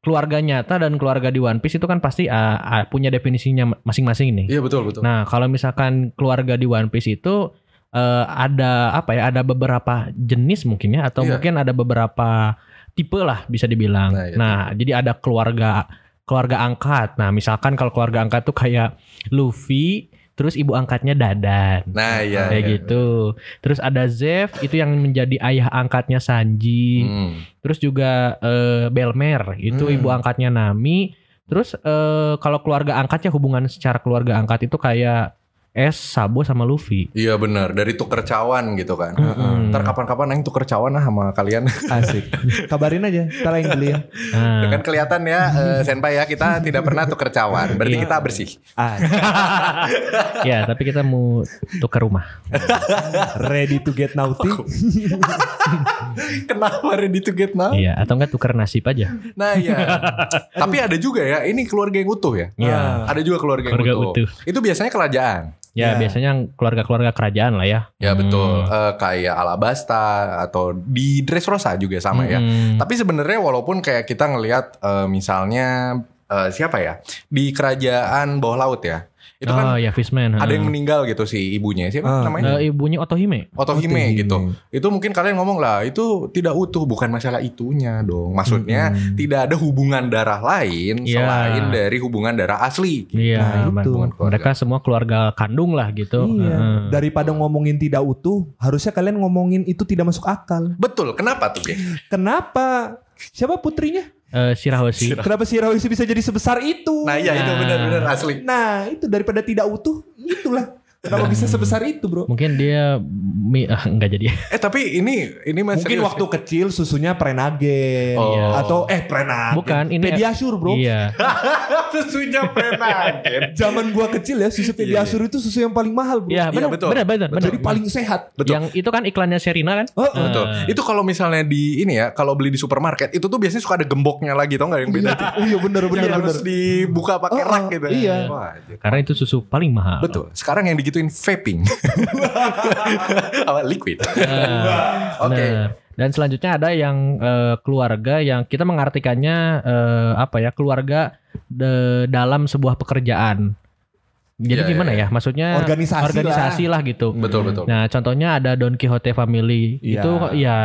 keluarga nyata dan keluarga di One Piece itu kan pasti ah, punya definisinya masing-masing nih. Iya betul betul. Nah, kalau misalkan keluarga di One Piece itu eh, ada apa ya? Ada beberapa jenis mungkin ya, atau Iya. mungkin ada beberapa tipe lah bisa dibilang. Nah, Nah, iya, jadi ada keluarga keluarga angkat. Nah, misalkan kalau keluarga angkat tuh kayak Luffy, terus ibu angkatnya Dadan. Nah iya. kayak iya. gitu. Terus ada Zeff itu yang menjadi ayah angkatnya Sanji. Hmm. Terus juga eh, Belmer itu Hmm. ibu angkatnya Nami. Terus eh, kalau keluarga angkatnya hubungan secara keluarga angkat itu kayak Es, Sabo sama Luffy. Iya benar. Dari tuker cawan gitu kan. Mm-mm. Ntar kapan-kapan Aing tuker cawan lah sama kalian. Asik. Kabarin aja. Kita yang beli ya. Nah, kan kelihatan ya eh, senpai ya kita tidak pernah tuker cawan. Berarti Iya. kita bersih. Ah, *laughs* ya tapi kita mau tukar rumah. ready to get naughty. *laughs* Kenapa ready to get now? Iya, atau enggak tukar nasib aja. Nah iya. *laughs* Tapi ada juga ya, ini keluarga yang utuh ya. Iya. Ada juga keluarga, Keluarga yang utuh. utuh. Itu biasanya kerajaan. Ya, Ya. biasanya keluarga-keluarga kerajaan lah ya. Ya betul. Hmm. Eh, kayak Alabasta atau di Dressrosa juga sama ya. Mm-mm. Tapi sebenarnya walaupun kayak kita ngelihat eh, misalnya eh, siapa ya di kerajaan bawah laut ya, itu oh kan ya Fishman. ada yang heeh. meninggal gitu si ibunya siapa Ah, namanya? Eh, ibunya Otohime. Otohime Otohime. gitu. Itu mungkin kalian ngomong lah itu tidak utuh bukan masalah itunya dong. Maksudnya Mm-mm. tidak ada hubungan darah lain Iya. selain dari hubungan darah asli. Iya, Nah, itu. mereka semua keluarga kandung lah gitu. Iya. Heeh. Daripada ngomongin tidak utuh, harusnya kalian ngomongin itu tidak masuk akal. Betul. Kenapa tuh? Kenapa? Siapa putrinya? Eh, Shirahoshi. Kenapa si Rawisi bisa jadi sebesar itu? Nah, iya itu Nah. benar-benar asli. Nah, itu daripada tidak utuh, itulah. Kenapa bisa sebesar itu, Bro? Mungkin dia mi, *laughs* ah, enggak jadi. Eh tapi ini ini Mungkin serius. waktu kecil susunya prenagen Oh. atau eh prenagen. Bukan, ini- Pediasure, Bro. Iya. *laughs* susunya prenagen. Zaman gua kecil ya, susu pediasure itu susu yang paling mahal, Bro. Iya, benar, betul. benar, benar, benar. Jadi paling sehat. Betul. Yang itu kan iklannya Serina kan? Oh, Eh, Betul. Itu kalau misalnya di ini ya, kalau beli di supermarket itu tuh biasanya suka ada gemboknya lagi tau nggak yang beda tuh. Oh iya benar benar harus dibuka pakai Oh, rak oh, gitu. iya. Karena itu susu paling mahal. Betul. Sekarang yang digituin vaping. *laughs* Apa liquid. Nah, Oke. nah, Dan selanjutnya ada yang eh, keluarga yang kita mengartikannya eh, apa ya keluarga de- dalam sebuah pekerjaan. Jadi Iya, gimana iya, ya? Maksudnya Organisasi organisasi lah, gitu. Betul betul. Nah, contohnya ada Don Quixote Family. Iya. Itu ya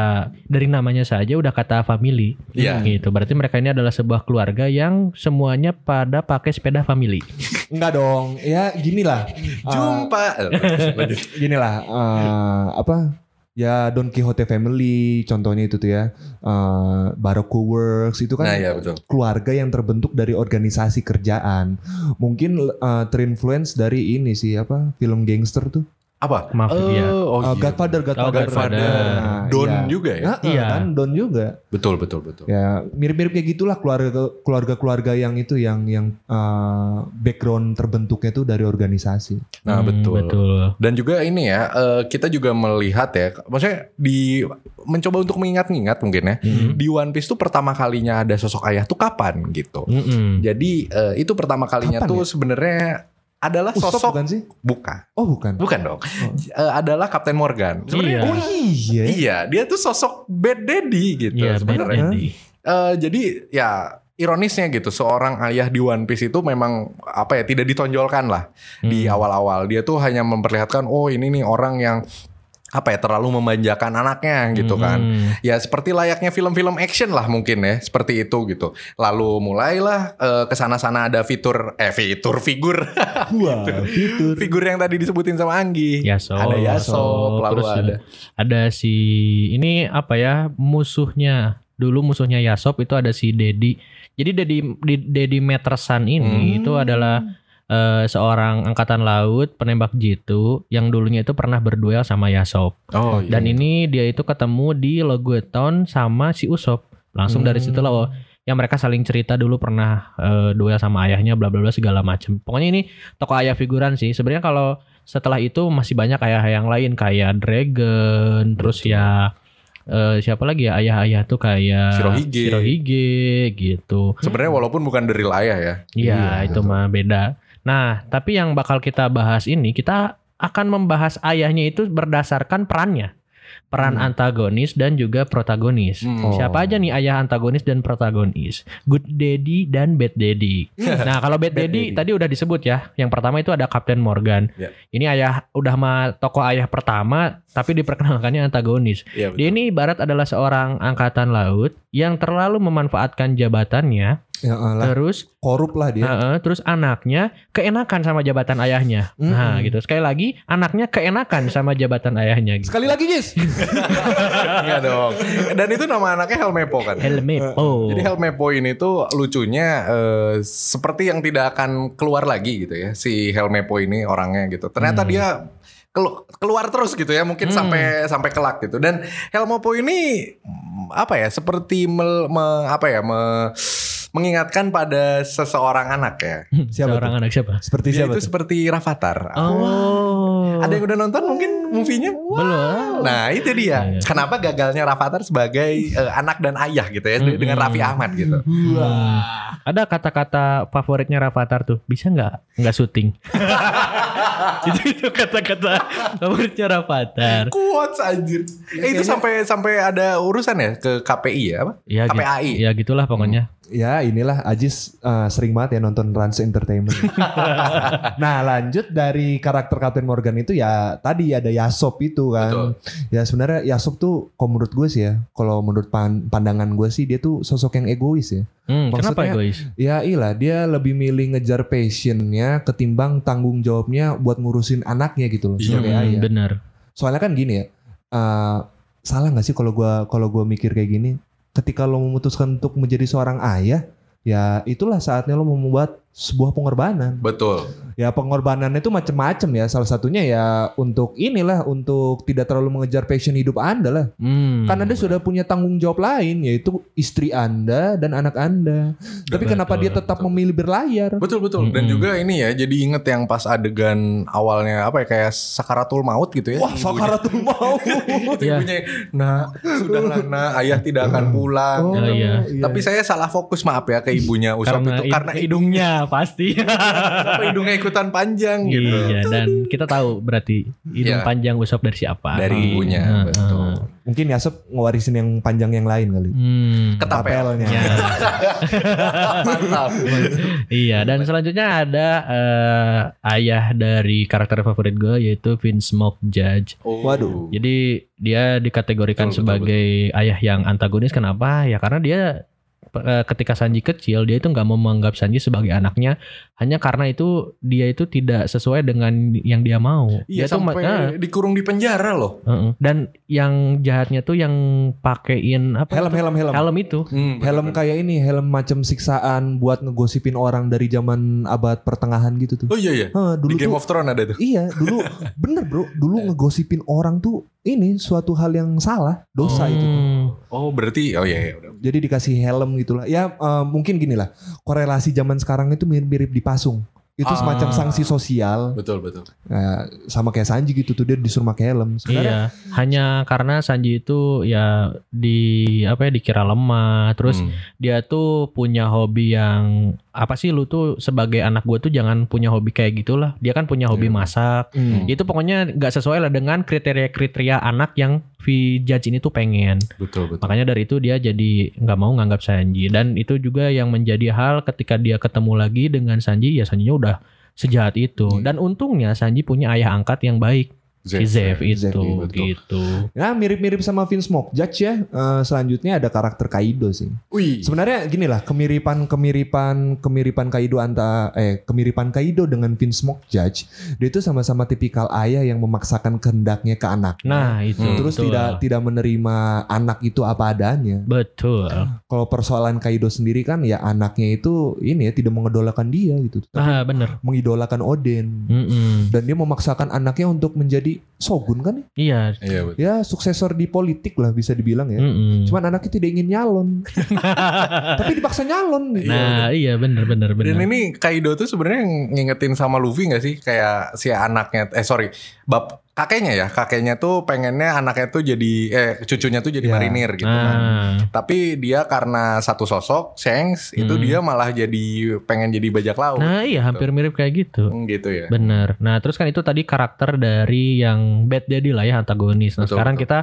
dari namanya saja udah kata family. Iya. Gitu. Berarti mereka ini adalah sebuah keluarga yang semuanya pada pakai sepeda family. Enggak dong. Ya gini lah. Jumpa. Lanjut. gini lah eh, apa ya Don Quixote Family contohnya itu tuh ya. Eh Baroque Works itu kan Nah ya betul. keluarga yang terbentuk dari organisasi kerjaan. Mungkin eh, terinfluence dari ini sih apa film gangster tuh Apa? Mafia. oh Uh, iya. Godfather, Godfather. Godfather. Nah, Don iya. juga ya? Nah, Iya. kan Don juga. Betul betul betul. Ya mirip-mirip kayak gitulah keluarga keluarga-keluarga yang itu yang yang uh, background terbentuknya itu dari organisasi. Nah Hmm, betul. Betul. Dan juga ini ya, eh, kita juga melihat ya, maksudnya di mencoba untuk mengingat-ingat mungkin ya, Mhm. di One Piece tuh pertama kalinya ada sosok ayah tuh kapan gitu. Mm-mm. Jadi eh, itu pertama kalinya Kapan tuh ya? sebenarnya adalah Usop sosok bukan sih? bukan, Oh bukan. bukan dong, Eh, adalah Kapten Morgan. Sebenarnya Iya. Oh iya. Iya, dia tuh sosok bad daddy gitu Iya, sebenarnya. Eh, jadi ya ironisnya gitu, seorang ayah di One Piece itu memang apa ya tidak ditonjolkan lah di Hmm. awal-awal. Dia tuh hanya memperlihatkan oh ini nih orang yang apa ya terlalu memanjakan anaknya gitu kan. Hmm. Ya seperti layaknya film-film action lah mungkin ya, seperti itu gitu. Lalu mulailah eh, ke sana-sana ada fitur eh fitur figur *laughs* Wah, fitur. figur yang tadi disebutin sama Anggi. Yasop. Ada Yasop, lalu Terus ada ada si ini apa ya musuhnya dulu musuhnya Yasop itu ada si Dedi. Jadi Dedi di- Dedi Metersan ini Hmm. itu adalah eh, seorang angkatan laut penembak jitu yang dulunya itu pernah berduel sama Yasop. Oh iya. Dan ini dia itu ketemu di Logueton sama si Usop. Langsung dari Hmm. situ lah oh, ya mereka saling cerita dulu pernah eh, duel sama ayahnya bla bla bla segala macam. Pokoknya ini tokoh ayah figuran sih. Sebenarnya kalau setelah itu masih banyak ayah yang lain kayak Dragon, terus ya eh, siapa lagi ya ayah-ayah tuh kayak Shirohige. Shirohige gitu. Sebenarnya walaupun bukan dari ayah ya. Iya, Iya, itu mah beda. Nah, tapi yang bakal kita bahas ini kita akan membahas ayahnya itu berdasarkan perannya. Peran Hmm. antagonis dan juga protagonis. Hmm. Siapa aja nih ayah antagonis dan protagonis? Good Daddy dan Bad Daddy. nah, kalau Bad, Bad Daddy, Daddy. tadi udah disebut ya. Yang pertama itu ada Kapten Morgan. Ya. Ini ayah udah mah tokoh ayah pertama tapi diperkenalkannya antagonis. Iya Dia ini ibarat adalah seorang angkatan laut yang terlalu memanfaatkan jabatannya, Ya Allah, terus korup lah dia. Heeh, terus anaknya keenakan sama jabatan ayahnya. Nah, Mm-mm. gitu. Sekali lagi, anaknya keenakan sama jabatan ayahnya gitu. Sekali lagi, Jis. *laughs* Iya dong. Dan itu nama anaknya Helmepo kan. Helmepo. Jadi Helmepo ini tuh lucunya eh, seperti yang tidak akan keluar lagi gitu ya si Helmepo ini orangnya gitu. Ternyata Hmm. dia kelu- keluar terus gitu ya mungkin Hmm. sampai sampai kelak gitu. Dan Helmepo ini mm, apa ya seperti mel- me- apa ya me- mengingatkan pada seseorang anak ya. Siapa Seorang tuh? anak siapa? Seperti Dia siapa itu tuh? seperti Rafathar. Oh. Ada yang udah nonton mungkin movie-nya? belum? Nah itu dia. Iya. Kenapa gagalnya Rafathar sebagai eh, anak dan ayah gitu ya Mm-mm. dengan Raffi Ahmad gitu. Hmm. Ada kata-kata favoritnya Rafathar tuh. Bisa nggak? Nggak syuting. *laughs* itu itu kata-kata favoritnya Rafathar. Quotes anjir. Eh, itu sampai sampai ada urusan ya ke KPI ya apa? Ya, gitu, KPAI. ya gitulah pokoknya. Ya inilah Ajis eh, sering banget ya nonton Rans Entertainment. *laughs* nah lanjut dari karakter Captain Morgan itu ya tadi ada Yasop itu kan. Ya sebenarnya Yasop tuh kalau menurut gue sih ya, kalau menurut pan- pandangan gue sih dia tuh sosok yang egois ya. Hmm, kenapa Maksudnya- egois? Ya iyalah dia lebih milih ngejar passionnya ketimbang tanggung jawabnya buat ngurusin anaknya gitu loh Iya, sebagai Hmm, ayah. bener. Soalnya kan gini ya, eh, salah nggak sih kalau gua kalau gua mikir kayak gini? Ketika lo memutuskan untuk menjadi seorang ayah, ya itulah saatnya lo membuat sebuah pengorbanan. Betul. Ya pengorbanannya itu macem-macem ya. Salah satunya ya untuk inilah untuk tidak terlalu mengejar passion hidup anda lah. Hmm. Kan anda sudah punya tanggung jawab lain yaitu istri anda dan anak anda. Tapi Betul, kenapa dia tetap betul. memilih berlayar? Betul betul. Dan Mm-mm. juga ini ya, jadi inget yang pas adegan awalnya apa ya kayak sakaratul maut gitu ya. Wah, Ibunya- sakaratul maut. *laughs* Iya. Ibunya, nah sudahlah nah ayah tidak akan pulang. Oh, gitu. iya. Tapi saya salah fokus maaf ya ke ibunya Usop karena, itu karena hidungnya pasti. Apa hidungnya ikutan panjang gitu. Iya, dan kita tahu berarti hidung Iya. panjang Usop dari siapa? Dari ibunya, Heeh. betul. Mungkin Yasop ngewarisin yang panjang yang lain kali. Hmm. Ketapel. Papelnya. Ya. *laughs* Mantap. iya, dan selanjutnya ada eh, ayah dari karakter favorit gue yaitu Vince Smoke Judge. Oh. Jadi dia dikategorikan Betul, betul, sebagai ayah yang antagonis. Kenapa? Ya karena dia ketika Sanji kecil dia itu nggak mau menganggap Sanji sebagai anaknya hanya karena itu dia itu tidak sesuai dengan yang dia mau. Iya dia tuh sampai ah, dikurung di penjara loh. Heeh. Dan yang jahatnya tuh yang pakein apa? Helm, itu? helm, helm. Helm itu. Hmm, Helm kayak ini, helm macam siksaan buat ngegosipin orang dari zaman abad pertengahan gitu tuh. Oh iya iya. Hah, dulu Di Game tuh of Thrones ada tuh. Iya, dulu *laughs* bener bro, dulu ngegosipin orang tuh ini suatu hal yang salah, dosa itu. tuh. Hmm. Oh berarti oh iya iya udah. Jadi dikasih helm gitulah. Ya eh, mungkin gini lah, korelasi zaman sekarang itu mirip-mirip dipasung. Itu Ah. semacam sanksi sosial, Betul betul. eh, sama kayak Sanji gitu tuh dia disuruh pakai helm. Sebenarnya Iya, hanya karena Sanji itu ya di apa ya dikira lemah, terus Hmm. dia tuh punya hobi yang apa sih lu tuh sebagai anak gue tuh jangan punya hobi kayak gitulah. Dia kan punya hobi Iya. masak. Hmm. Itu pokoknya nggak sesuai lah dengan kriteria-kriteria anak yang V Judge ini tuh pengen. betul betul. Makanya dari itu dia jadi nggak mau nganggap Sanji dan itu juga yang menjadi hal ketika dia ketemu lagi dengan Sanji ya Sanjinya udah sejahat itu. Iya. Dan untungnya Sanji punya ayah angkat yang baik, si Zev itu Zev, betul. gitu. Ya mirip-mirip sama Vince Smoke Judge ya. Eh, selanjutnya ada karakter Kaido sih. Wih. Sebenarnya gini lah, kemiripan kemiripan kemiripan Kaido antara eh kemiripan Kaido dengan Vince Smoke Judge, dia itu sama-sama tipikal ayah yang memaksakan kehendaknya ke anak. Nah itu Hmm. Terus betul. tidak tidak menerima anak itu apa adanya. betul. Kalau persoalan Kaido sendiri kan ya anaknya itu ini ya tidak mengidolakan dia gitu, tapi Ah bener. mengidolakan Oden. Mm-mm. Dan dia memaksakan anaknya untuk menjadi shogun kan? Iya. Iya betul. Ya suksesor di politik lah bisa dibilang ya. Mm-mm. Cuman anaknya tidak ingin nyalon. *laughs* tapi dipaksa nyalon. nah iya bener bener Dan bener. ini Kaido tuh sebenarnya ngingetin sama Luffy gak sih kayak si anaknya eh sorry bab kakeknya ya kakeknya tuh pengennya anaknya tuh jadi eh cucunya tuh jadi Ya. marinir gitu kan. Ah, Tapi dia karena satu sosok itu Hmm. dia malah jadi pengen jadi bajak laut. nah iya hampir mirip kayak gitu. Hmm, gitu ya. Bener. Nah terus kan itu tadi karakter dari yang bad daddy lah ya antagonis. Nah Betul, sekarang betul. kita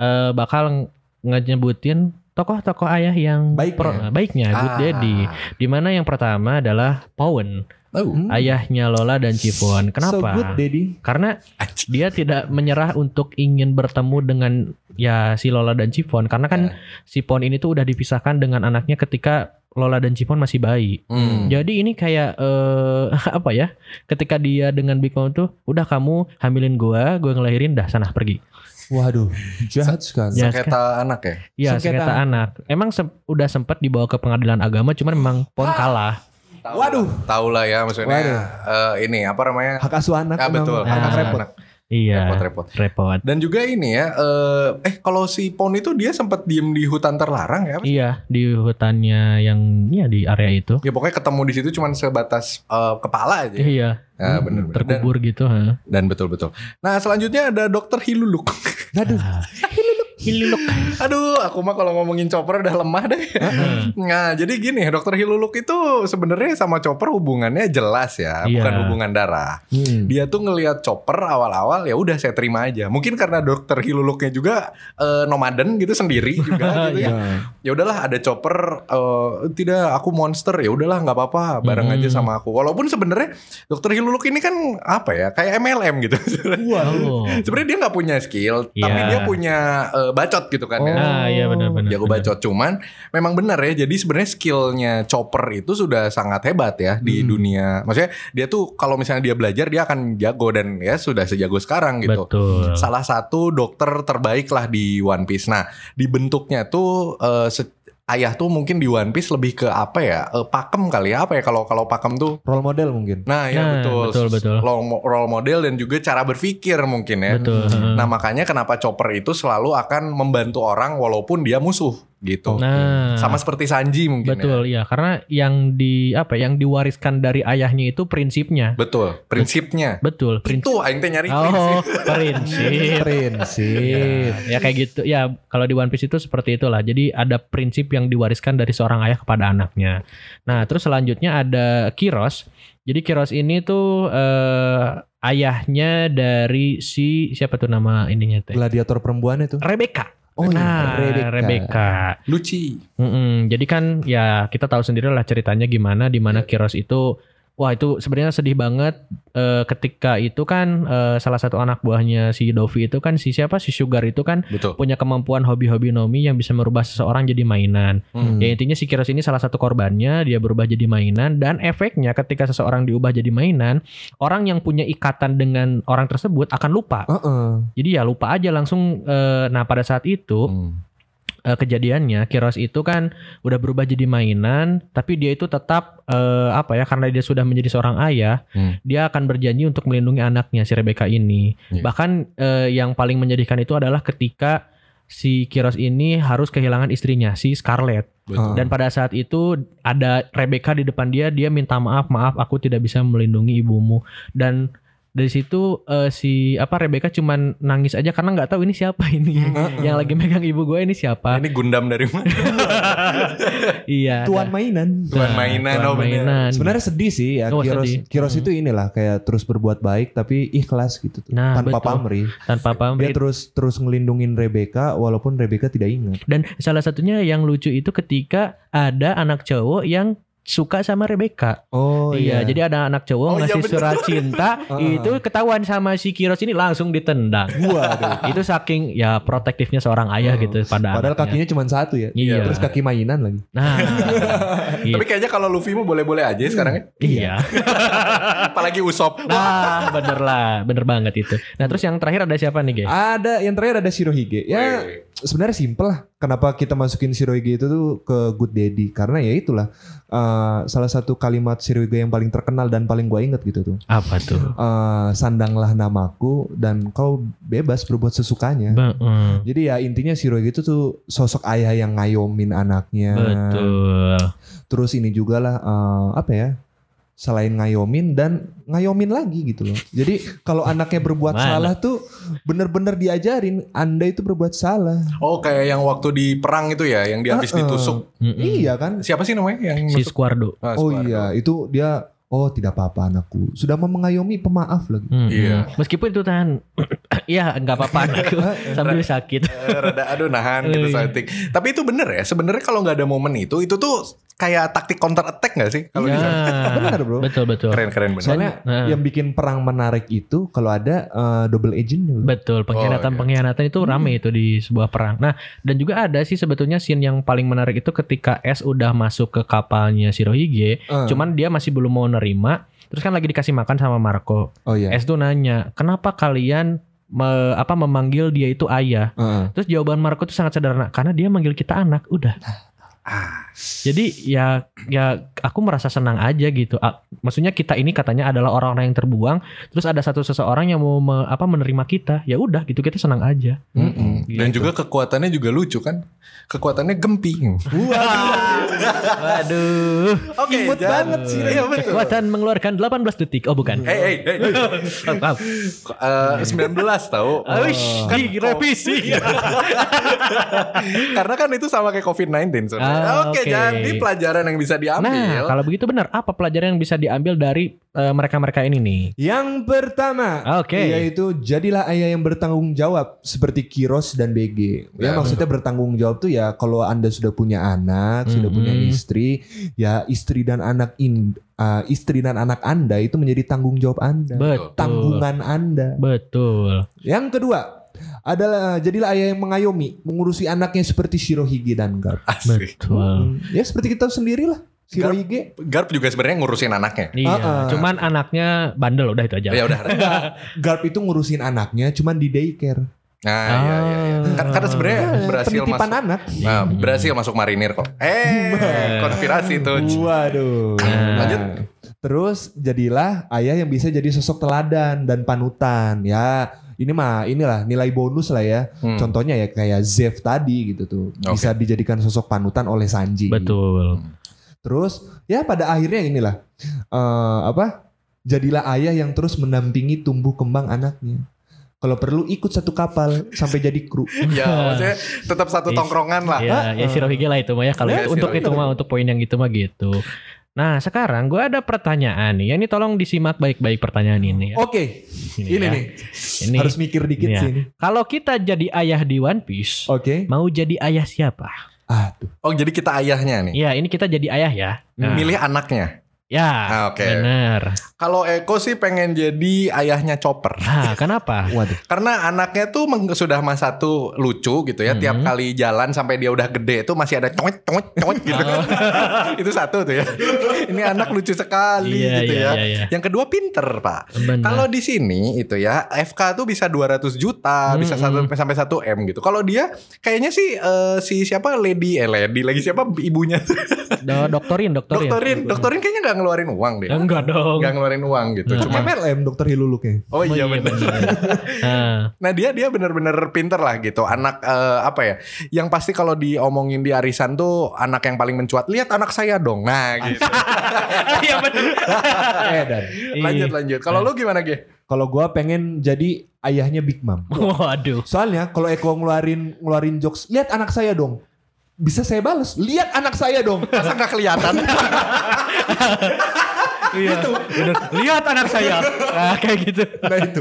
eh, bakal nge- ngejebutin tokoh-tokoh ayah yang Baiknya. baiknya good Ah. daddy. Di mana yang pertama adalah Powen, Oh. Hmm. ayahnya Lola dan. So Kenapa? good, Daddy. Karena dia tidak menyerah untuk ingin bertemu dengan ya si Lola dan Chiffon. Karena kan Ya. si Pon ini tuh udah dipisahkan dengan anaknya ketika Lola dan Chiffon masih bayi. Hmm. Jadi ini kayak eh, *laughs* apa ya? Ketika dia dengan Big Mom tuh, udah kamu hamilin gua, gua ngelahirin, dah sana pergi. Waduh, jahat sekali. Ya, Sengketa anak ya. Iya, Sengketa. sengketa anak. Emang sem- udah sempat dibawa ke pengadilan agama, cuman memang Pon kalah. Tahu Waduh. lah, Tahu lah ya maksudnya Waduh. eh, ini apa namanya? Hak asuh anak Ah, emang betul. Ah. anak hak repot. anak. Iya, Repot-repot. repot. Dan juga ini ya, eh, eh kalau si Pon itu dia sempat diem di hutan terlarang ya? Iya, di hutannya yang ya di area itu. Ya pokoknya ketemu di situ cuman sebatas eh, kepala aja. Iya, Nah, Hmm, bener-bener. Dan, terkubur gitu. ha. dan betul-betul. Nah selanjutnya ada Dokter Hiluluk. Aduh, Hiluluk. Aduh, aku mah kalau ngomongin Chopper udah lemah deh. Nah, jadi gini, Dokter Hiluluk itu sebenarnya sama Chopper hubungannya jelas ya, Iya. bukan hubungan darah. Hmm. Dia tuh ngelihat Chopper awal-awal ya udah saya terima aja. Mungkin karena Dokter Hiluluknya juga eh, nomaden gitu sendiri *laughs* juga gitu ya. Ya. Ya udahlah ada Chopper eh, tidak aku monster ya udahlah nggak apa-apa bareng Hmm. aja sama aku. Walaupun sebenarnya Dokter Hiluluk ini kan apa ya kayak MLM gitu. Oh. *laughs* sebenarnya dia nggak punya skill, tapi Iya. dia punya eh, bacot gitu kan ya. Ah, iya benar-benar. Jago benar. bacot cuman memang benar ya. Jadi sebenarnya skillnya Chopper itu sudah sangat hebat ya di Hmm. dunia. Maksudnya dia tuh kalau misalnya dia belajar dia akan jago dan ya sudah sejago sekarang gitu. Betul. Salah satu dokter terbaik lah di One Piece. Nah, dibentuknya tuh se- ayah tuh mungkin di One Piece lebih ke apa ya? Eh, pakem kali ya apa ya kalau kalau pakem tuh Role model mungkin. Nah, ya Nah, betul. betul, betul. Role mo- Role model dan juga cara berpikir mungkin ya. Betul. Nah, makanya kenapa Chopper itu selalu akan membantu orang walaupun dia musuh gitu. Nah, Sama seperti Sanji mungkin ya. betul ya karena yang di apa yang diwariskan dari ayahnya itu prinsipnya. Betul. Prinsipnya. Betul, prinsip. Itu aing teh nyari Oh, prinsip. *laughs* prinsip. Prinsip. ya kayak gitu. Ya kalau di One Piece itu seperti itulah. Jadi ada prinsip yang diwariskan dari seorang ayah kepada anaknya. Nah, terus selanjutnya ada Kiros. Jadi Kiros ini tuh eh, ayahnya dari si siapa tuh nama ininya teh? Gladiator perempuan itu. Rebecca. Oh nah, iya, Rebecca. Rebecca. Luci. Mm-mm. Jadi kan ya kita tahu sendiri lah ceritanya gimana di mana Iya. Kiros itu Wah itu sebenarnya sedih banget eh, ketika itu kan eh, salah satu anak buahnya si Dovi itu kan si siapa si Sugar itu kan Betul. punya kemampuan hobi-hobi nomi yang bisa merubah seseorang jadi mainan. Hmm. Ya intinya si Kiros ini salah satu korbannya, dia berubah jadi mainan dan efeknya ketika seseorang diubah jadi mainan, orang yang punya ikatan dengan orang tersebut akan lupa. Heeh. Jadi ya lupa aja langsung eh, nah pada saat itu Hmm. Eh, kejadiannya Kiros itu kan udah berubah jadi mainan, tapi dia itu tetap eh, apa ya karena dia sudah menjadi seorang ayah, Hmm. dia akan berjanji untuk melindungi anaknya si Rebecca ini. Iya. Bahkan eh, yang paling menyedihkan itu adalah ketika si Kiros ini harus kehilangan istrinya si Scarlett. Betul. Dan pada saat itu ada Rebecca di depan dia, dia minta maaf, maaf aku tidak bisa melindungi ibumu. Dan dari situ eh, si apa Rebecca cuman nangis aja karena nggak tahu ini siapa ini yang lagi megang ibu gue ini siapa. Ini Gundam dari mana? *laughs* iya. Tuan mainan. Tuan Nah, mainan, tuan oh mainan. Sebenarnya sedih sih ya Oh, Kiros. sedih. Kiros Hmm. itu inilah kayak terus berbuat baik tapi ikhlas gitu tuh. Nah, tanpa betul. pamrih. tanpa Dia pamrih. terus terus ngelindungin Rebecca walaupun Rebecca tidak ingat. Dan salah satunya yang lucu itu ketika ada anak cowok yang suka sama Rebecca. Oh iya, jadi ada anak cowok Oh, iya, ngasih bener. surat cinta, Heeh. *laughs* itu ketahuan sama si Kiros ini langsung ditendang. Waduh. itu saking ya protektifnya seorang ayah Oh. gitu pada Padahal anaknya. kakinya cuma satu ya. Iya. Terus kaki mainan lagi. Nah, *laughs* iya. Tapi kayaknya kalau Luffy mah boleh-boleh aja sekarang ya. iya. *laughs* Apalagi Usop. Nah, bener lah, bener banget itu. Nah, terus yang terakhir ada siapa nih, Ge? Ada yang terakhir ada Shirohige. Ya. Sebenarnya simpel lah. Kenapa kita masukin Shirohige itu tuh ke Good Daddy? Karena ya itulah eh, salah satu kalimat Shirohige yang paling terkenal dan paling gua inget gitu tuh. Apa tuh? Eh, sandanglah namaku dan kau bebas berbuat sesukanya. Ba- mm, Jadi ya intinya Shirohige itu tuh sosok ayah yang ngayomin anaknya. Betul. Terus ini juga lah eh, apa ya? Selain ngayomin dan ngayomin lagi gitu loh. Jadi kalau anaknya berbuat Mana? salah tuh bener-bener diajarin Anda itu berbuat salah. Oh kayak yang waktu di perang itu ya, yang dia habis Heeh. ditusuk. Mm-mm. Iya kan? Siapa sih namanya yang Si? Squardo. Ah, Oh iya, itu dia oh tidak apa-apa anakku. Sudah mau mengayomi pemaaf lagi. Mm-mm. Iya. Meskipun itu tahan, *coughs* ya nggak apa-apa anakku sambil sakit. Rada aduh nahan gitu Iya. sakit. Tapi itu bener ya. Sebenarnya kalau nggak ada momen itu, itu tuh kayak taktik counter attack nggak sih? Kalau di sana? Ya, Benar, bro. Betul betul. keren keren bener. Soalnya Nah. yang bikin perang menarik itu kalau ada eh, double agentnya. bro. Betul, pengkhianatan Oh, iya. pengkhianatan itu rame itu di sebuah perang. Nah, dan juga ada sih sebetulnya scene yang paling menarik itu ketika S udah masuk ke kapalnya Shirohige, Eh, cuman dia masih belum mau nerima. Terus kan lagi dikasih makan sama Marco. oh iya. S tuh nanya, "Kenapa kalian me- apa memanggil dia itu ayah?" Heeh. Terus jawaban Marco tuh sangat sederhana, karena dia manggil kita anak, udah. Ah, Jadi ya ya aku merasa senang aja gitu. Maksudnya kita ini katanya adalah orang-orang yang terbuang, terus ada satu seseorang yang mau me- apa menerima kita. Ya udah gitu kita senang aja. mm-mm. Dan Gitu. juga kekuatannya juga lucu kan? Kekuatannya gempi. *laughs* Waduh. Oke, Imut Jan. banget sih. Iya betul. Kekuatan mengeluarkan 18 detik. Oh bukan. Hey, hey, hey. Oh, maaf. Eh, 19 tahu. Wish, Kan direvisi. *laughs* Karena kan itu sama kayak COVID-19 sebenarnya. Ah, Oke, oke. jadi pelajaran yang bisa diambil. Nah, kalau begitu benar. Apa pelajaran yang bisa diambil dari eh, mereka-mereka ini nih? Yang pertama, Oke. yaitu jadilah ayah yang bertanggung jawab seperti Kiros dan BG. Ya Ya. maksudnya bertanggung jawab tuh ya kalau anda sudah punya anak, sudah Mhm. punya istri, ya istri dan anak in, uh, istri dan anak anda itu menjadi tanggung jawab anda, Betul. tanggungan anda. Betul. Yang kedua adalah jadilah ayah yang mengayomi, mengurusi anaknya seperti Shirohige dan Garp. Asik. Betul. Hmm, Ya seperti kita sendiri lah, Shirohige. Garp juga sebenarnya ngurusin anaknya. Iya, Ah-ah. cuman anaknya bandel udah itu aja. Ya udah. *laughs* Garp itu ngurusin anaknya cuman di daycare. Nah, iya, iya, iya. Kan- Karena sebenarnya Eh, berhasil penitipan masuk. anak. Nah, berhasil masuk marinir kok. Eh, konspirasi tuh. Waduh. Nah. Lanjut. Terus jadilah ayah yang bisa jadi sosok teladan dan panutan. Ya, ini mah inilah nilai bonus lah ya. Hmm. Contohnya ya kayak Zev tadi gitu tuh. Bisa dijadikan sosok panutan oleh Sanji. Betul. Terus ya pada akhirnya inilah eh, apa? Jadilah ayah yang terus mendampingi tumbuh kembang anaknya. Kalau perlu ikut satu kapal sampai jadi kru. *laughs* Ya, maksudnya tetap satu Is- tongkrongan lah. Ya, ya Shirohige lah itu mah ya kalau Ya, untuk Shirohige. itu mah untuk poin yang itu mah gitu. Nah, sekarang gue ada pertanyaan nih. Ya, ini tolong disimak baik-baik pertanyaan ini ya. Oke, ini ya. nih. Ini. Harus mikir dikit Ini ya. sih ini. Kalau kita jadi ayah di One Piece, Oke. mau jadi ayah siapa? Aduh. Oh, jadi kita ayahnya nih. Ya, ini kita jadi ayah ya. Nah, Milih anaknya. Ya, Ah, oke. benar. Kalau Eko sih pengen jadi ayahnya Chopper. Ah, kenapa? *laughs* Waduh. Karena anaknya tuh meng- sudah masa tuh lucu gitu ya. Tiap Mhm. kali jalan sampai dia udah gede tuh masih ada coet coet coet gitu. Oh. *laughs* itu satu tuh ya. Ini anak lucu sekali Iya, gitu iya, ya. iya, iya. Yang kedua pinter pak. Kalau di sini itu ya FK tuh bisa 200 juta, bisa Mhm. satu sampai 1 M gitu. Kalau dia kayaknya sih eh, si siapa Lady eh Lady lagi siapa ibunya Do- doktorin, doktorin. dokterin dokterin kayaknya nggak ngeluarin uang deh. Enggak dong. Nggak ngeluarin uang gitu. Nah. Cuma MLM dokter Hiluluknya. Oh iya benar. *laughs* Nah, Nah dia dia bener-bener pinter lah gitu anak eh, apa ya yang pasti kalau diomongin di arisan tuh anak yang paling mencuat lihat anak saya dong nah *laughs* gitu Iya benar. Eh dan *laughs* lanjut lanjut kalau lu gimana Ge? kalau gua pengen jadi ayahnya Big Mom. Waduh. Soalnya kalau Eko ngeluarin ngeluarin jokes, lihat anak saya dong. Bisa saya balas, lihat anak saya dong. masa nggak kelihatan *laughs* Iya. Bener. Lihat anak saya. Nah, *laughs* kayak gitu. Nah itu.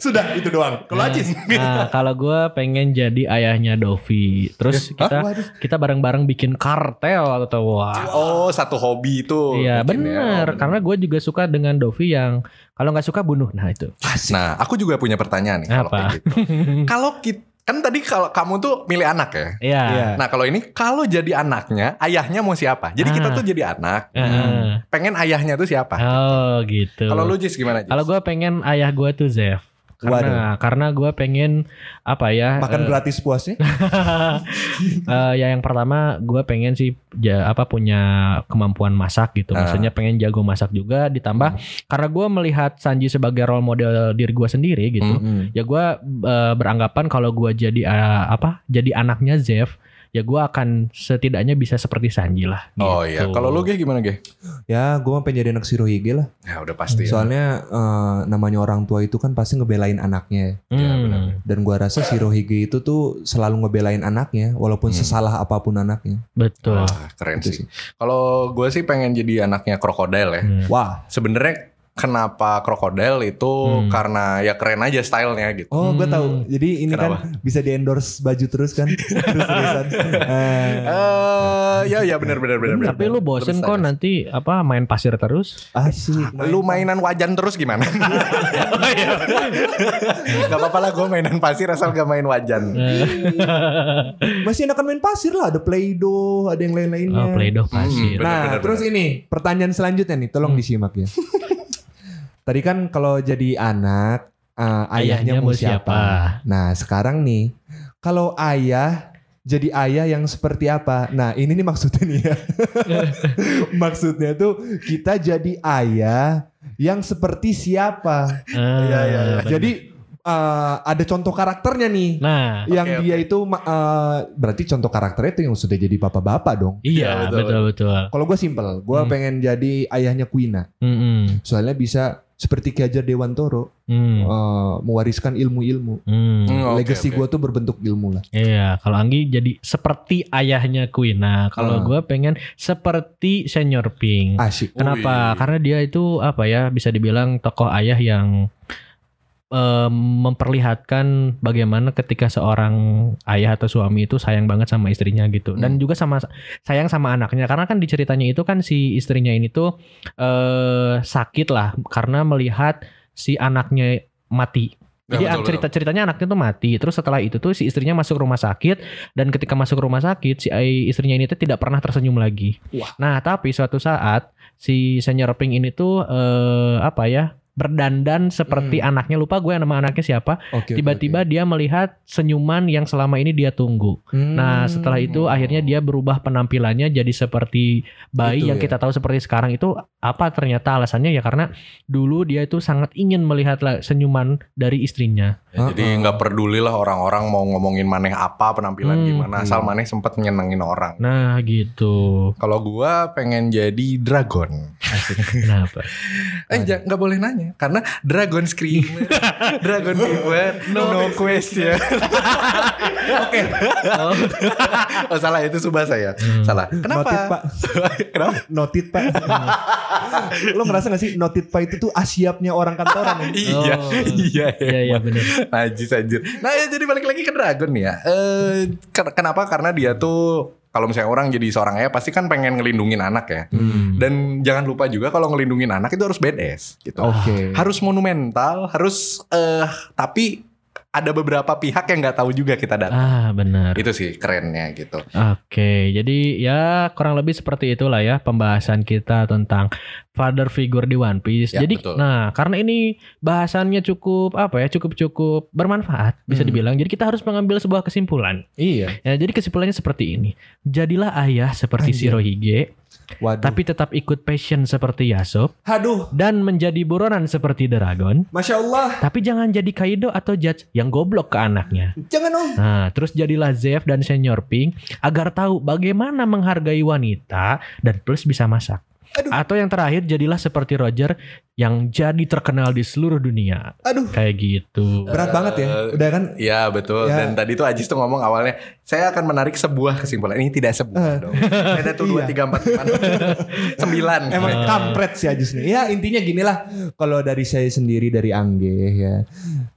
Sudah itu doang. Kalau Ajis. Nah, kalau gue pengen jadi ayahnya Dovi. Terus kita Waduh. kita bareng-bareng bikin kartel atau wah. oh satu hobi itu Iya bikin ya. Karena gue juga suka dengan Dovi yang kalau nggak suka bunuh. Nah itu. nah aku juga punya pertanyaan nih kalau gitu *laughs* kalau kita kan tadi kalau kamu tuh milih anak ya Iya. Iya. Nah kalau ini kalau jadi anaknya ayahnya mau siapa? Jadi kita Ah. tuh jadi anak Heeh. pengen ayahnya tuh siapa? Oh gitu. Kalau lu Jis gimana? Kalau gue pengen ayah gue tuh Zev. Karena karena gue pengen apa ya? Makan eh, gratis puasnya. *laughs* Eh, ya yang pertama gue pengen sih ja, apa punya kemampuan masak gitu. Maksudnya pengen jago masak juga. Ditambah karena gue melihat Sanji sebagai role model diri gue sendiri gitu. Hmm. Ya gue eh, beranggapan kalau gue jadi eh, apa? Jadi anaknya Zev, ya gue akan setidaknya bisa seperti Sanji lah. Oh gitu. iya, kalau lu Ge gimana Ge? Ya, gue pengen jadi anak Shirohige lah. Ya udah pasti. ya. Soalnya eh, namanya orang tua itu kan pasti ngebelain anaknya. Hmm. Ya, benar. Dan gua rasa Shirohige itu tuh selalu ngebelain anaknya walaupun Hmm. sesalah apa pun anaknya. Betul. Wah, keren Itu sih. sih. Kalau gue sih pengen jadi anaknya krokodil ya. Hmm. Wah. Sebenarnya kenapa krokodil itu Hmm. karena ya keren aja stylenya gitu. Oh, gue Hmm. tahu. Jadi ini Kenapa? kan bisa di endorse baju terus kan. *laughs* Terus-terusan. Eh, Eh, ya ya benar benar benar. benar. Tapi lu bosen kok nanti apa main pasir terus? asik. Lu mainan wajan terus gimana? *laughs* gak apa-apa lah gue mainan pasir asal gak main wajan. Eh, *laughs* Masih enakan main pasir lah. Ada Play-Doh, ada yang lain-lainnya. oh, Play-Doh pasir. Hmm, Nah, Benar, benar, terus ini pertanyaan selanjutnya nih, tolong Hmm. disimak ya. Tadi kan kalau jadi anak, eh, ayahnya, mau siapa? Nah, sekarang nih, kalau ayah jadi ayah yang seperti apa? Nah, ini nih maksudnya nih ya. *laughs* maksudnya tuh kita jadi ayah yang seperti siapa? Ah, Iya, iya, iya. benar. Jadi eh, ada contoh karakternya nih. nah, yang Oke, dia itu ma- eh, berarti contoh karakternya itu yang sudah jadi bapak-bapak dong. iya Iya, betul, betul betul. Kalau gue simple, gue Hmm. pengen jadi ayahnya Quina. Mm-mm. Soalnya bisa seperti Ki Hajar Dewantoro Hmm. eh, mewariskan ilmu-ilmu. Hmm. Hmm, Legacy oke. gue tuh berbentuk ilmu lah. Iya, kalau Anggi jadi seperti ayahnya Queen. Nah, kalau Ah. gue pengen seperti Senior Pink. Asik. Kenapa? Wih. Karena dia itu apa ya? Bisa dibilang tokoh ayah yang memperlihatkan bagaimana ketika seorang ayah atau suami itu sayang banget sama istrinya gitu dan Hmm. juga sama sayang sama anaknya karena kan di ceritanya itu kan si istrinya ini tuh eh sakit lah karena melihat si anaknya mati Ya, jadi betul, cerita ceritanya anaknya tuh mati. Terus setelah itu tuh si istrinya masuk rumah sakit dan ketika masuk rumah sakit si istrinya ini tuh tidak pernah tersenyum lagi. Wah. Nah tapi suatu saat si senior Pink ini tuh eh, apa ya berdandan seperti Hmm. anaknya lupa gue nama anaknya siapa. Tiba-tiba oke. dia melihat senyuman yang selama ini dia tunggu. Hmm. Nah setelah itu akhirnya dia berubah penampilannya jadi seperti bayi Gitu yang ya. kita tahu seperti sekarang itu apa ternyata alasannya ya karena dulu dia itu sangat ingin melihat senyuman dari istrinya. Ya, jadi nggak peduli lah orang-orang mau ngomongin maneh apa penampilan Hmm. gimana asal Hmm. maneh sempet nyenengin orang. Nah gitu. Kalau gua pengen jadi dragon. Kenapa? Eh nggak boleh nanya karena dragon screamer, *laughs* dragon fever, no, question. Oke. Oh. oh salah itu subah saya. Hmm. Salah. *laughs* Kenapa? Notit pak. Kenapa? Notit pak. Lo ngerasa gak sih notit pak itu tuh asyapnya orang kantoran. ya? iya, Oh. iya, Iya iya benar. Najis anjir. Nah ya jadi balik lagi ke Dragon nih ya. Eh ken- kenapa? Karena dia tuh kalau misalnya orang jadi seorang ayah pasti kan pengen ngelindungin anak ya. Hmm. Dan jangan lupa juga kalau ngelindungin anak itu harus badass gitu. Oke. Harus monumental, harus eh tapi ada beberapa pihak yang nggak tahu juga kita datang. Ah benar. Itu sih kerennya gitu. Oke, jadi ya kurang lebih seperti itulah ya pembahasan kita tentang father figure di One Piece. Ya, jadi, betul. nah karena ini bahasannya cukup apa ya, cukup cukup bermanfaat bisa Hmm. dibilang. Jadi kita harus mengambil sebuah kesimpulan. Iya. Ya, jadi kesimpulannya seperti ini. Jadilah ayah seperti Anjir. Shirohige, Waduh. tapi tetap ikut passion seperti Yasop Haduh, dan menjadi buronan seperti Dragon. masya Allah. Tapi jangan jadi Kaido atau Judge yang goblok ke anaknya. Jangan om. Nah, terus jadilah Zev dan Senior Pink agar tahu bagaimana menghargai wanita dan plus bisa masak. Aduh. Atau yang terakhir jadilah seperti Roger yang jadi terkenal di seluruh dunia. Aduh, Kayak gitu. berat banget ya. Udah kan? Iya betul. Ya. Dan tadi tuh Ajis tuh ngomong awalnya, saya akan menarik sebuah kesimpulan. Ini tidak sebuah dong. Ada tuh dua Iya. tiga empat *laughs* sembilan. Emang kampret sih Ajis nih. Ya intinya gini lah. Kalau dari saya sendiri dari Angge ya.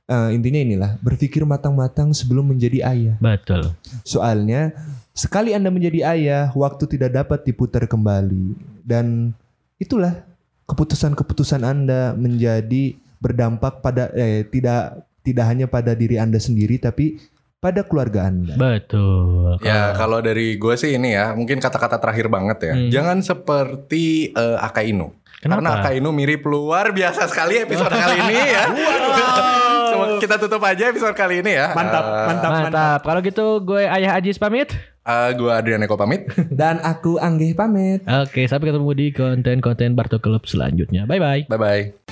eh, intinya inilah berpikir matang-matang sebelum menjadi ayah. Betul. Soalnya sekali Anda menjadi ayah, waktu tidak dapat diputar kembali dan itulah keputusan-keputusan Anda menjadi berdampak pada eh tidak tidak hanya pada diri Anda sendiri tapi pada keluarga Anda. Betul. Ya kalau dari gue sih ini ya, mungkin kata-kata terakhir banget ya. Hmm. Jangan seperti eh, Akainu. Karena Kenapa? Akainu mirip luar biasa sekali episode kali ini ya. *laughs* Kita tutup aja episode kali ini ya. Mantap, Eh, mantap, mantap. Mantap. Kalau gitu gue Ayah Ajis pamit. Eh, gue Adrian Eko pamit. *laughs* Dan aku Angge pamit. Oke, sampai ketemu di konten-konten Barto Club selanjutnya. Bye bye. Bye bye.